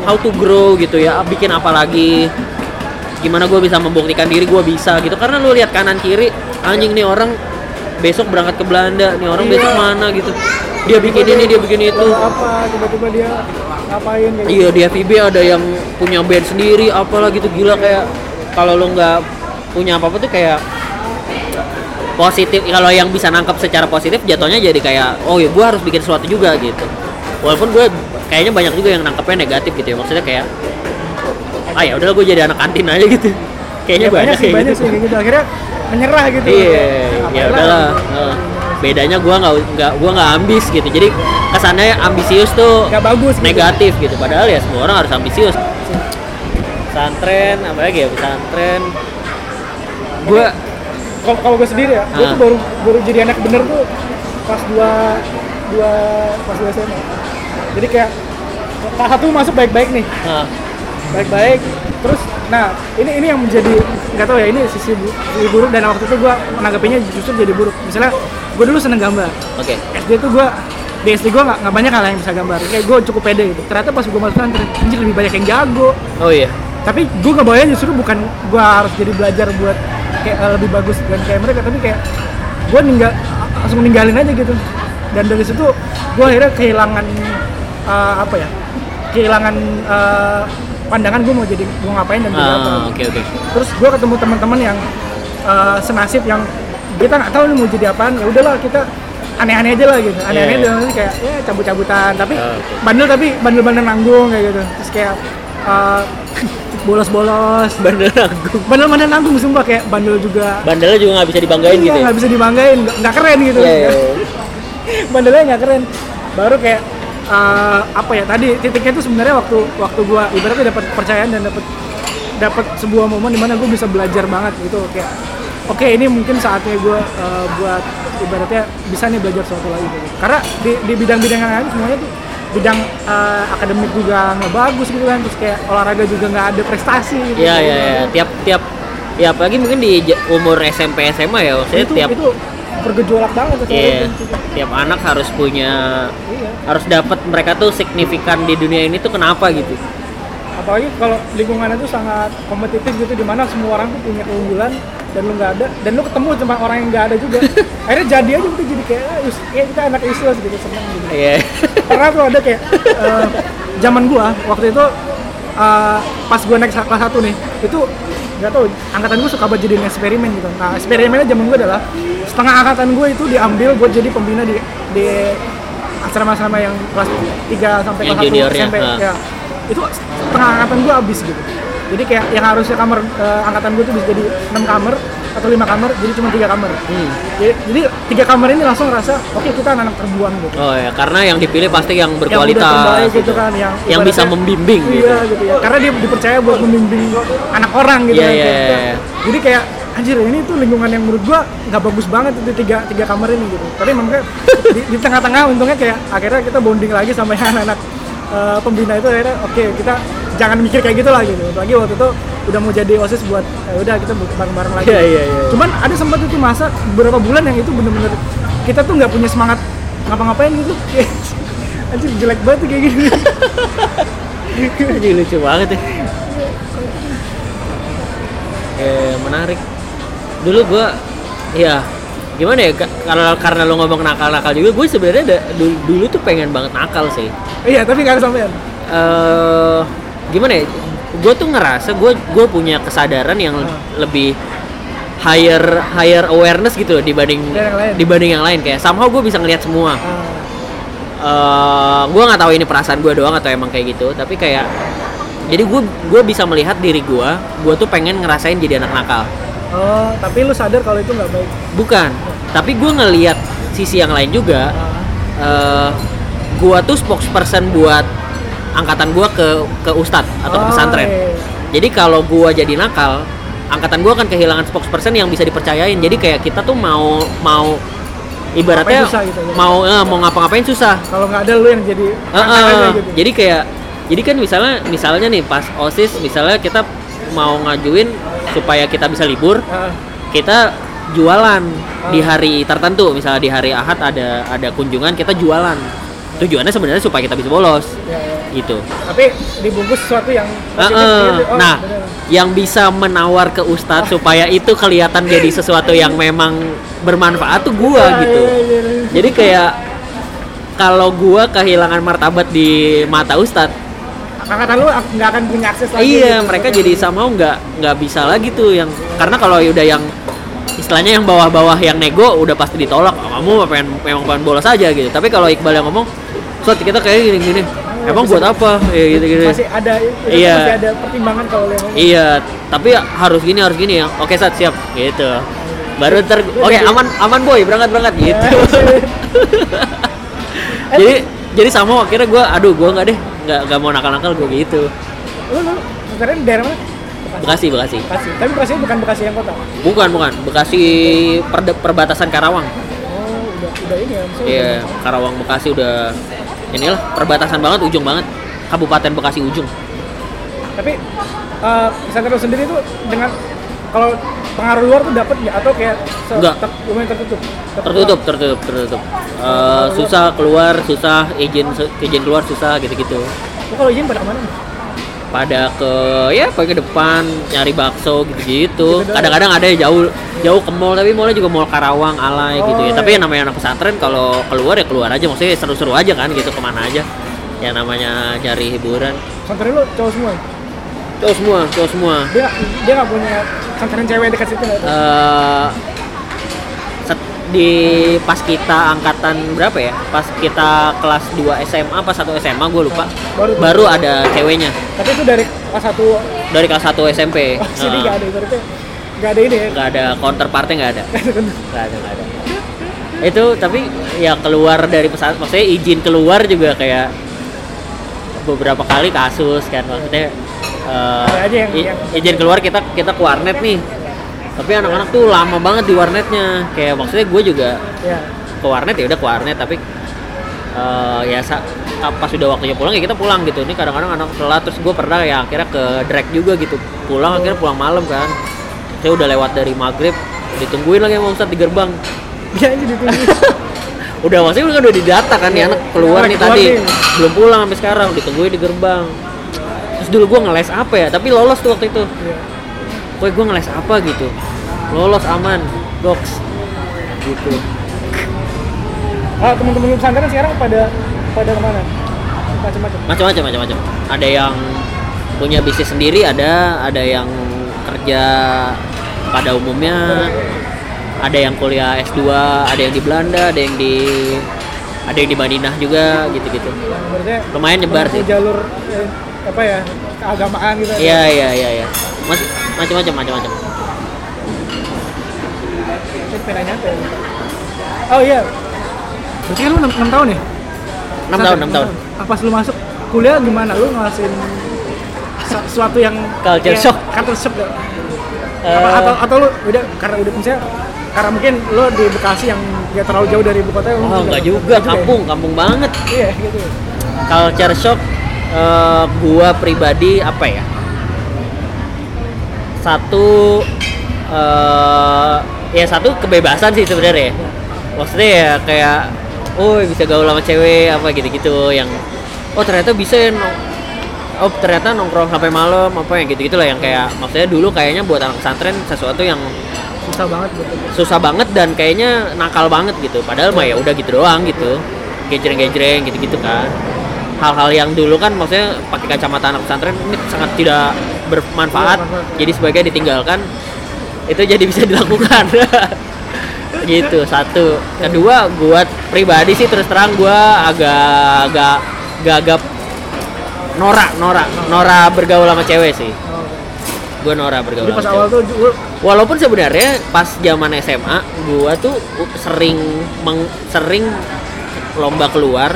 how to grow gitu ya bikin apa lagi? Gimana gue bisa membuktikan diri gue bisa gitu. Karena lu lihat kanan kiri anjing nih orang besok berangkat ke Belanda nih orang Iya. besok mana gitu. Dia bikin ini dia bikin itu. Apa tiba-tiba dia ngapain kayak iya di FIB ada yang punya band sendiri apalah gitu gila kayak kalau lu nggak punya apa apa tuh kayak positif kalau yang bisa nangkap secara positif jatuhnya jadi kayak oh ya gue harus bikin sesuatu juga gitu. Walaupun gue kayaknya banyak juga yang nangkapnya negatif gitu ya maksudnya kayak ah ya udahlah gue jadi anak kantin aja gitu kayaknya Ya, banyak, sih kayak banyak gitu. sih kayak gitu. Akhirnya menyerah gitu. Iya Kayak, ya udahlah. bedanya gue nggak nggak gue nggak ambis gitu. Jadi kesannya ambisius tuh nggak bagus gitu. negatif gitu. Padahal ya semua orang harus ambisius. Pesantren apa lagi ya pesantren. Gue kalau kalau gue sendiri ya gue Ah. tuh baru baru jadi anak bener tuh pas dua dua pas dua SMA jadi kayak kelas satu masuk baik-baik nih. Nah, baik-baik. Terus nah ini ini yang menjadi nggak tahu ya ini sisi, bu- sisi buruk dan waktu itu gue menanggapinya justru jadi buruk. Misalnya gue dulu seneng gambar. Oke. SD tuh gue di SD gue nggak nggak banyak hal yang bisa gambar. Kayak gue cukup pede gitu. Ternyata pas gue masuk pesantren anjir lebih banyak yang jago. Oh iya. Tapi gue ngebayang justru bukan gue harus jadi belajar buat kayak eh, lebih bagus dan kayak mereka tapi kayak gue ninggal langsung ninggalin aja gitu. Dan dari situ gue akhirnya kehilangan eh, apa ya kehilangan eh, pandangan gue mau jadi mau ngapain dan jadi apa Ah, oke oke. terus gue ketemu teman-teman yang eh, senasib yang kita nggak tahu nih mau jadi apaan ya udahlah kita aneh-aneh aja lah gitu aneh-aneh Iya. dalam arti kayak ya cabut-cabutan tapi Ah, oke. bandel tapi bandel-bandel nanggung kayak gitu terus kayak eh, bolos-bolos Bandel Agung. bandel-bandel nanggung sumpah kayak bandel juga Bandelnya juga nggak bisa dibanggain iya gitu. ya? nggak bisa dibanggain nggak keren gitu Iya, iya, iya. bandelnya nggak keren baru kayak eh, apa ya tadi titiknya itu sebenarnya waktu waktu gua ibaratnya dapat kepercayaan dan dapat dapat sebuah momen di mana gue bisa belajar banget gitu kayak oke ini mungkin saatnya gue eh, buat ibaratnya bisa nih belajar sesuatu lagi gitu. karena di, di bidang-bidang yang lain semuanya tuh bidang eh, akademik juga nggak bagus gitu kan terus kayak olahraga juga nggak ada prestasi gitu Iya iya iya. Tiap tiap ya apalagi mungkin di umur SMP SMA ya maksudnya itu tiap itu bergejolak banget tuh iya, itu. tiap anak harus punya iya harus dapat mereka tuh signifikan di dunia ini tuh kenapa gitu. apalagi kalau lingkungannya tuh sangat kompetitif gitu di mana semua orang tuh punya keunggulan dan lu nggak ada dan lu ketemu sama orang yang nggak ada juga akhirnya jadi aja gitu jadi kayak ah, ya kita anak useless gitu seneng gitu Iya. pernah tuh ada kayak eh, zaman gua waktu itu eh, pas gua naik kelas satu nih itu nggak tahu angkatan gua suka buat jadiin eksperimen gitu. Nah eksperimennya zaman gua adalah setengah angkatan gua itu diambil buat jadi pembina di di asrama-asrama yang kelas 3 sampai kelas 1 juniornya, SMP. ha. ya itu setengah angkatan gua habis gitu. Jadi kayak yang harusnya kamar eh, angkatan gua tuh bisa jadi 6 kamar atau lima kamar jadi cuma tiga kamar Hmm. jadi, jadi tiga kamar ini langsung ngerasa oke kita anak-anak terbuang gitu Oh ya, karena yang dipilih pasti yang yang berkualitas. udah terbaik gitu kan yang Yang bisa membimbing iya, gitu. gitu ya karena dia dipercaya buat membimbing anak orang gitu Iya, kan. iya, Kayak- iya. jadi kayak anjir ini tuh lingkungan yang menurut gua nggak bagus banget itu tiga tiga kamar ini gitu tapi makanya di, di tengah-tengah untungnya kayak akhirnya kita bonding lagi sama yang anak-anak eh, pembina itu akhirnya oke kita jangan mikir kayak gitu lah gitu. Lagi waktu itu udah mau jadi osis buat ya udah kita bareng-bareng lagi. Iya, iya, iya. cuman ada sempat itu masa beberapa bulan yang itu bener-bener kita tuh nggak punya semangat ngapa-ngapain gitu. Anjir jelek banget tuh kayak gini. Ini lucu banget ya. Eh, menarik. Dulu gua ya gimana ya ka- kalau karena lo ngomong nakal-nakal juga gue sebenarnya dulu, dulu tuh pengen banget nakal sih. Iya tapi nggak ada sampean eh gimana ya gue tuh ngerasa gue gue punya kesadaran yang Ah. lebih higher higher awareness gitu loh dibanding yang lain. dibanding yang lain. Kayak somehow gue bisa ngelihat semua. Ah, eh gue nggak tahu ini perasaan gue doang atau emang kayak gitu tapi kayak jadi gue gue bisa melihat diri gue gue tuh pengen ngerasain jadi anak nakal. Oh tapi lu sadar kalau itu nggak baik? Bukan tapi gue ngelihat sisi yang lain juga. Ah, eh gue tuh spokesperson buat angkatan gue ke ke ustadz atau ke oh, pesantren. iya. jadi kalau gue jadi nakal angkatan gue akan kehilangan spokesperson yang bisa dipercayain. Jadi kayak kita tuh mau mau ibaratnya susah gitu ya? mau eh, mau ngapa-ngapain susah. Kalau nggak ada lu yang jadi angkat aja gitu. Jadi kayak jadi kan misalnya misalnya nih pas osis misalnya kita mau ngajuin supaya kita bisa libur Ah, kita jualan di hari tertentu. Misalnya di hari ahad ada ada kunjungan kita jualan tujuannya sebenarnya supaya kita bisa bolos ya, ya. gitu tapi dibungkus sesuatu yang gitu. Oh, nah bener. yang bisa menawar ke ustadz supaya itu kelihatan jadi sesuatu yang memang bermanfaat tuh gua Iya, gitu iya, iya, iya. jadi kayak kalau gua kehilangan martabat di mata ustadz angkatan lu ak- nggak akan punya akses lagi iya gitu. mereka jadi sama nggak nggak bisa lagi tuh yang karena kalau udah yang istilahnya yang bawah-bawah yang nego udah pasti ditolak "Ah, kamu pengen memang pengen bolos aja gitu tapi kalau Iqbal yang ngomong Sot kita kayak gini-gini emang buat apa? Ya gitu gitu. Masih ada itu Iya. masih ada pertimbangan kalau yang iya tapi harus gini harus gini ya. Oke saat siap. Gitu. Baru ter oke aman aman boy. Berangkat berangkat. Gitu. jadi jadi sama akhirnya gue aduh gue nggak deh. Nggak nggak mau nakal-nakal gue gitu. Lu lu sekarang daerah mana? Bekasi Bekasi. Bekasi. Tapi Bekasi bukan Bekasi yang kota? Bukan bukan. Bekasi perde- perbatasan Karawang. Oh udah udah ini ya iya udah- Karawang Bekasi udah inilah perbatasan banget ujung banget. Kabupaten Bekasi ujung. Tapi uh, pesantren sendiri tuh dengan kalau pengaruh luar tuh dapat nggak? Atau kayak Nggak. ter- lumayan tertutup? Tertutup tertutup tertutup. Eh, susah keluar susah izin izin keluar susah gitu gitu kalau izin pada ke mana? Pada ke ya ke depan nyari bakso gitu-gitu. Gitu kadang-kadang ada yang jauh jauh ke mall tapi mallnya juga mall Karawang alay gitu ya. Oh, tapi iya. yang namanya anak pesantren kalau keluar ya keluar aja. Maksudnya seru-seru aja kan gitu ke mana aja. Yang namanya cari hiburan. Pesantren lu cowok semua. cowok semua cowok semua. Dia dia nggak punya pesantren cewek dekat situ nggak? eh di pas kita angkatan berapa ya? Pas kita kelas 2 SMA apa 1 SMA gue lupa. Baru- Baru, ada ceweknya Tapi itu dari kelas satu dari kelas 1 SMP. oh, sini Eh, nggak ada berarti nggak ada ini ya. nggak ada counterpartnya nggak ada. Nggak ada, nggak ada. Itu tapi ya keluar dari pesantren maksudnya izin keluar juga kayak beberapa kali kasus kan maksudnya Ada aja yang- yang- izin keluar kita kita ke warnet nih tapi anak-anak tuh lama banget di warnetnya kayak maksudnya gue juga ya. ke warnet ya udah ke warnet tapi eh, ya sa- pas sudah waktunya pulang ya kita pulang gitu ini kadang-kadang anak telat terus gue pernah ya akhirnya ke drag juga gitu pulang akhirnya pulang malam kan saya udah lewat dari maghrib ditungguin lagi sama Ustadz di gerbang aja ditunggu. udah maksudnya udah udah didata kan nih Iya. anak keluar Anak nih keluar tadi nih. belum pulang sampai sekarang ditungguin di gerbang terus dulu gue ngeles apa ya tapi lolos tuh waktu itu Iya. Woi gue ngeles apa gitu. Lolos aman doks gitu. Ah, teman-teman pesantren sekarang pada pada ke mana? Macam-macam. macam-macam macam-macam. Ada yang punya bisnis sendiri ada. Ada yang kerja pada umumnya. Ada yang kuliah S2 ada yang di Belanda ada yang di ada yang di Madinah juga gitu-gitu. Lumayan nyebar sih. jalur eh, apa ya keagamaan gitu. iya iya iya iya macam-macam macam-macam apa ya? Oh iya. Berarti kan lu 6, tahun ya? 6 tahun 6 tahun Ah, Pas lu masuk kuliah gimana? Lu ngelasin se- sesuatu yang Culture ya, shock. Culture shock? Eh, Apa, atau atau lu udah karena udah misalnya karena mungkin lu di Bekasi yang gak terlalu jauh dari ibu kota oh enggak juga enggak ya? kampung kampung banget Iya gitu. culture shock eh, gua pribadi apa ya? Satu eh ya satu kebebasan sih sebenarnya. Maksudnya ya kayak oh bisa gaul sama cewek apa gitu-gitu yang oh ternyata bisa ya nong- oh ternyata nongkrong sampai malam apa yang gitu-gitu lah yang kayak maksudnya dulu kayaknya buat anak pesantren sesuatu yang Susah banget gitu. susah banget dan kayaknya nakal banget gitu. Padahal mah ya udah gitu doang gitu. Gejreng-gejreng gitu-gitu kan hal-hal yang dulu kan maksudnya pakai kacamata anak pesantren ini sangat tidak bermanfaat. Jadi sebaiknya ditinggalkan. Itu jadi bisa dilakukan. Gitu satu. Kedua gua pribadi sih terus terang gua agak agak agak, agak norak norak norak bergaul sama cewek sih. Gua norak bergaul Jadi pas sama awal cewek. tuh Walaupun sebenarnya pas zaman SMA gua tuh sering meng- sering lomba keluar,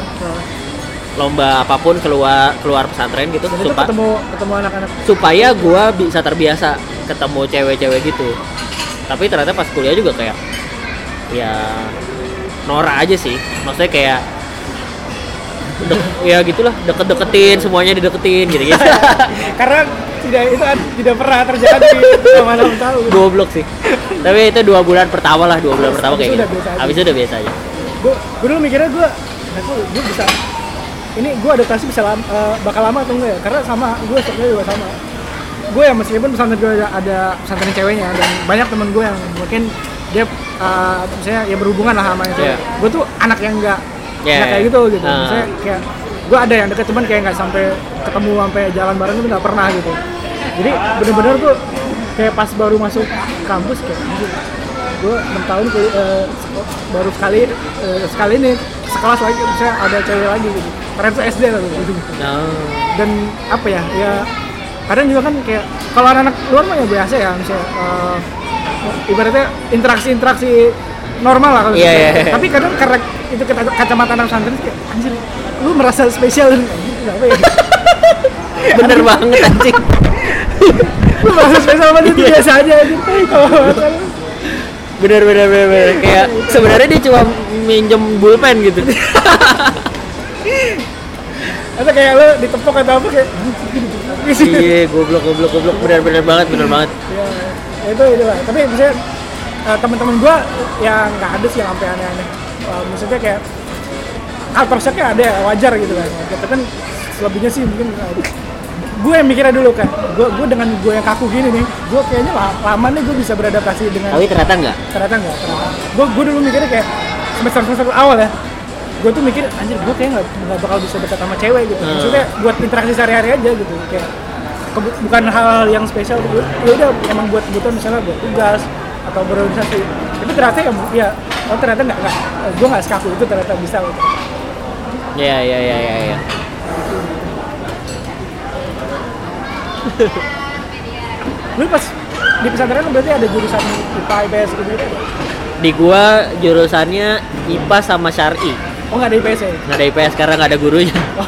lomba apa pun keluar keluar pesantren gitu supa- ketemu ketemu anak-anak supaya gua bisa terbiasa ketemu cewek-cewek gitu. Tapi ternyata pas kuliah juga kayak ya norak aja sih. Maksudnya kayak dek- ya gitulah deket-deketin semuanya dideketin gitu-gitu. karena tidak itu tidak pernah terjadi selama enam tahun. goblok sih tapi itu dua bulan pertama lah dua bulan pertama kayak itu gitu habis itu udah biasa aja Gue gue dulu mikirnya gue, aku gue bisa ini gue adaptasi bisa lama, eh, bakal lama atau enggak ya? Karena sama gue stoknya juga sama. Gue ya meskipun pesantren gue ada, ada pesantren ceweknya dan banyak temen gue yang mungkin dia eh, misalnya ya berhubungan lah sama yang cewek. Iya. Gue tuh anak yang enggak nggak kayak iya. gitu gitu. Ah. Misalnya kayak gue ada yang deket cuman kayak nggak sampai ketemu sampai jalan bareng itu nggak pernah gitu. Jadi bener-bener tuh kayak pas baru masuk kampus kayak anjir, gue enam tahun kuliah, seko- baru sekali eh, sekali nih sekelas lagi bisa ada cewek lagi gitu. Karena itu SD lah gitu nah, dan apa ya ya kadang juga kan kayak kalau anak-anak luar mah ya biasa ya misalnya eh, ibaratnya interaksi-interaksi normal lah kalau Iya, gitu. iya, iya. tapi kadang karena itu kacamata anak pesantren kayak anjir lu merasa spesial. Dan kenapa ya? Bener banget anjing. Lu merasa spesial dia tuh Iya. biasa aja anjir Kalau bener bener bener, bener. kayak sebenarnya dia cuma minjem bulpen gitu. Atau kayak lu ditepok atau apa kayak iya goblok goblok goblok. Bener bener banget bener banget. Ya, itu itu lah. Tapi misalnya eh, teman-teman gua yang nggak ada sih yang sampai aneh-aneh. Eh, maksudnya kayak culture shocknya ada ya, wajar gitu kan. Tapi kan selebihnya sih mungkin eh, gue yang mikirnya dulu kan gue gue dengan gue yang kaku gini nih gue kayaknya la- lama nih gue bisa beradaptasi dengan Tapi ternyata enggak. ternyata enggak ternyata gue gue dulu mikirnya kayak semester semester awal ya gue tuh mikir anjir gue kayak nggak nggak bakal bisa dekat sama cewek gitu Hmm. maksudnya buat interaksi sehari-hari aja gitu kayak bukan hal yang spesial gitu ya udah emang buat kebutuhan misalnya buat tugas atau berorganisasi tapi ternyata ya, ya oh ternyata nggak nggak gue nggak sekaku itu ternyata bisa gitu. Iya iya iya iya. Ya. Lu pas di pesantren lu berarti ada jurusan IPA IPS gitu gitu Di gua jurusannya IPA sama Syari. oh nggak ada IPS ya Nggak ada IPS karena nggak ada gurunya. oh,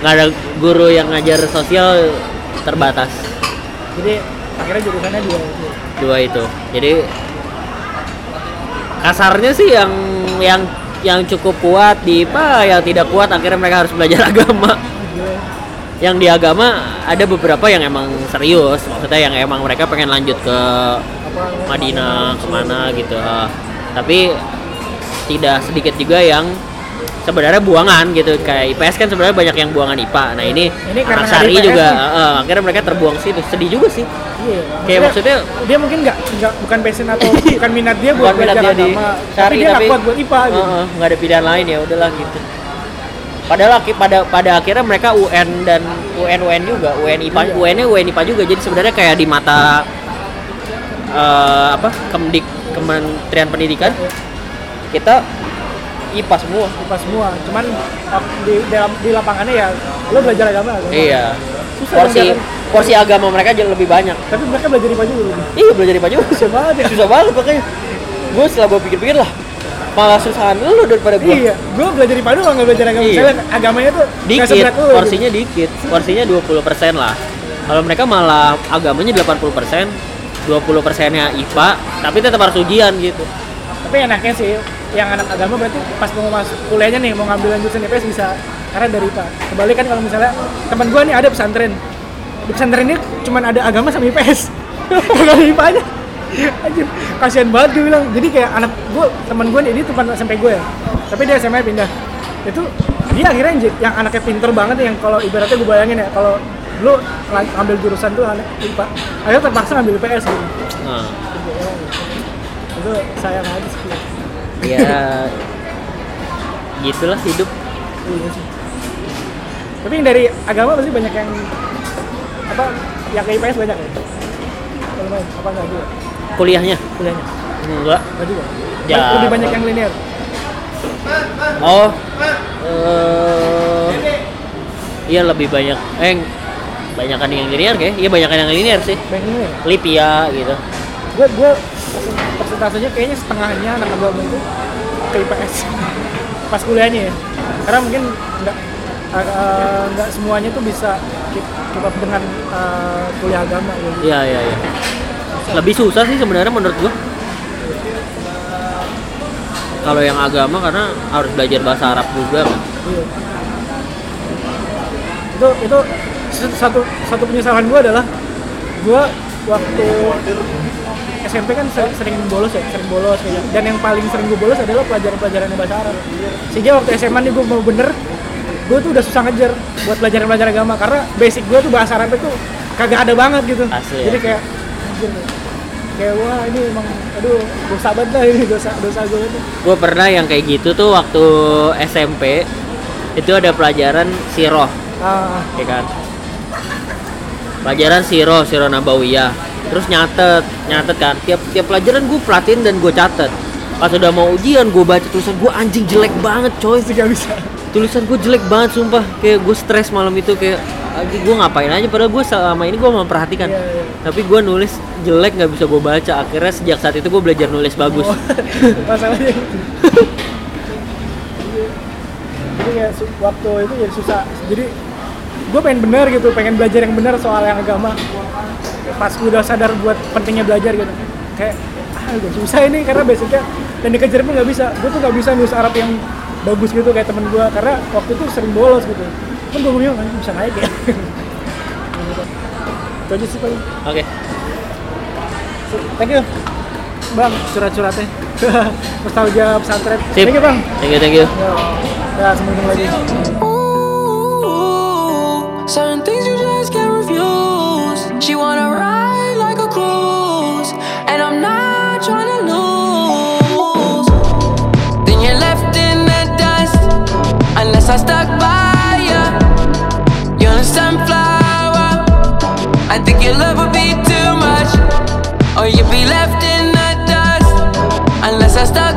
Nggak ada guru yang ngajar sosial terbatas. jadi akhirnya jurusannya dua itu Dua itu. Jadi kasarnya sih yang yang yang cukup kuat di IPA yang tidak kuat akhirnya mereka harus belajar agama. Yang di agama ada beberapa yang emang serius. Maksudnya yang emang mereka pengen lanjut ke Madinah ke mana gitu. Tapi tidak sedikit juga yang sebenarnya buangan gitu. Kayak IPS kan sebenarnya banyak yang buangan IPA nah ini, Ini anak IPS juga. nih. eh, akhirnya mereka terbuang situ. Sedih juga sih. Iya, Kayak maksudnya- dia mungkin nggak nggak bukan passion atau bukan minat dia buat bukan minat belajar dia di agama, tapi dia nggak kuat buat IPA gitu. eh, eh, nggak ada pilihan lain ya udahlah gitu padahal pada pada akhirnya mereka UN dan UN UN juga UN IPA Iya. UN nya UN IPA juga jadi sebenarnya kayak di mata eh, apa Kemdik Kementerian Pendidikan kita IPA semua IPA semua. Cuman di dalam di lapangannya ya lo belajar agama. agama. iya Susah porsi porsi agama mereka jauh lebih banyak Tapi mereka belajar IPA juga iya belajar IPA juga Susah banget ya. susah banget makanya gue setelah gue pikir-pikir lah malah susahan lu daripada gue Iya, gue belajar IPA doang nggak belajar agama. Iya. Misalnya agamanya tuh dikit seberat lo. gitu. porsinya dikit porsinya 20% lah kalau mereka malah agamanya 80% 20 persennya IPA tapi tetap harus ujian gitu Tapi enaknya sih, yang anak agama berarti pas mau masuk kuliahnya nih mau ngambil lanjutan IPS bisa karena dari IPA. Kebalikan kalau misalnya teman gue nih ada pesantren, di pesantren ini cuma ada agama sama IPS, ada IPA nya. Anjir, kasihan banget gue bilang. Jadi kayak anak gue, teman gue ini teman SMP gue ya, tapi dia SMA pindah. Itu dia akhirnya yang, yang anaknya pinter banget yang kalau ibaratnya gue bayangin ya, kalau lu ambil jurusan tuh anak IPA, akhirnya terpaksa ngambil IPS gitu. nah, Itu sayang aja sih. ya gitulah hidup Iya sih. Tapi yang dari agama pasti banyak yang apa yang ke IPS banyak ya? Kalau apa enggak juga? Kuliahnya Kuliahnya? enggak juga? Ya. Lebih banyak yang linear? oh eh iya lebih banyak eh banyakan yang linear kayak iya banyakan yang linear sih Banyak linear? Lipia gitu Gue, gue persentasenya kayaknya setengahnya anak agama itu ke IPS pas kuliahnya ya karena mungkin nggak uh, nggak semuanya tuh bisa keep, keep up dengan uh, kuliah agama gitu. iya iya iya lebih susah sih sebenarnya menurut gua kalau yang agama karena harus belajar bahasa Arab juga kan Iya. Itu itu satu satu penyesalan gue adalah gue waktu SMP kan se- sering bolos ya, sering bolos kayak gitu. Dan yang paling sering gue bolos adalah pelajaran-pelajaran bahasa Arab. Sehingga waktu SMA nih gue mau bener, gue tuh udah susah ngejar buat pelajaran-pelajaran agama karena basic gue tuh bahasa Arab itu kagak ada banget gitu. Asli ya? Jadi kayak anjir, kayak wah ini emang aduh dosa banget lah ini dosa dosa gue itu. gue pernah yang kayak gitu tuh waktu SMP itu ada pelajaran siroh Ah, ya kan? Pelajaran siroh siroh nabawiyah. Terus nyatet nyatet kan. Tiap tiap pelajaran gue perhatiin dan gue catet. Pas udah mau ujian gue baca tulisan gue anjing jelek banget coy. Sih bisa. tulisan gue jelek banget sumpah. Kayak gue stres malam itu kayak anjing gue ngapain aja padahal gue selama ini gue memperhatikan. Iya, iya. tapi gue nulis jelek nggak bisa gue baca. Akhirnya sejak saat itu gue belajar nulis bagus. Oh, masalahnya. Jadi kayak waktu itu jadi susah. Jadi gue pengen bener gitu pengen belajar yang bener soal yang agama. Pas udah sadar buat pentingnya belajar gitu. Kayak ah udah susah ini karena basicnya dan dikejar pun nggak bisa. Gue tuh nggak bisa nulis Arab yang bagus gitu kayak temen gue karena waktu itu sering bolos gitu kan gue bilang kan bisa naik ya. Itu aja sih oke. Okay. thank you bang surat-suratnya. Jawab pesantren. Sip. thank you bang. Thank you thank you. Ya, ya sampai lagi. I stuck by. sunflower I think your love would be too much. Or you'd be left in the dust. Unless I stop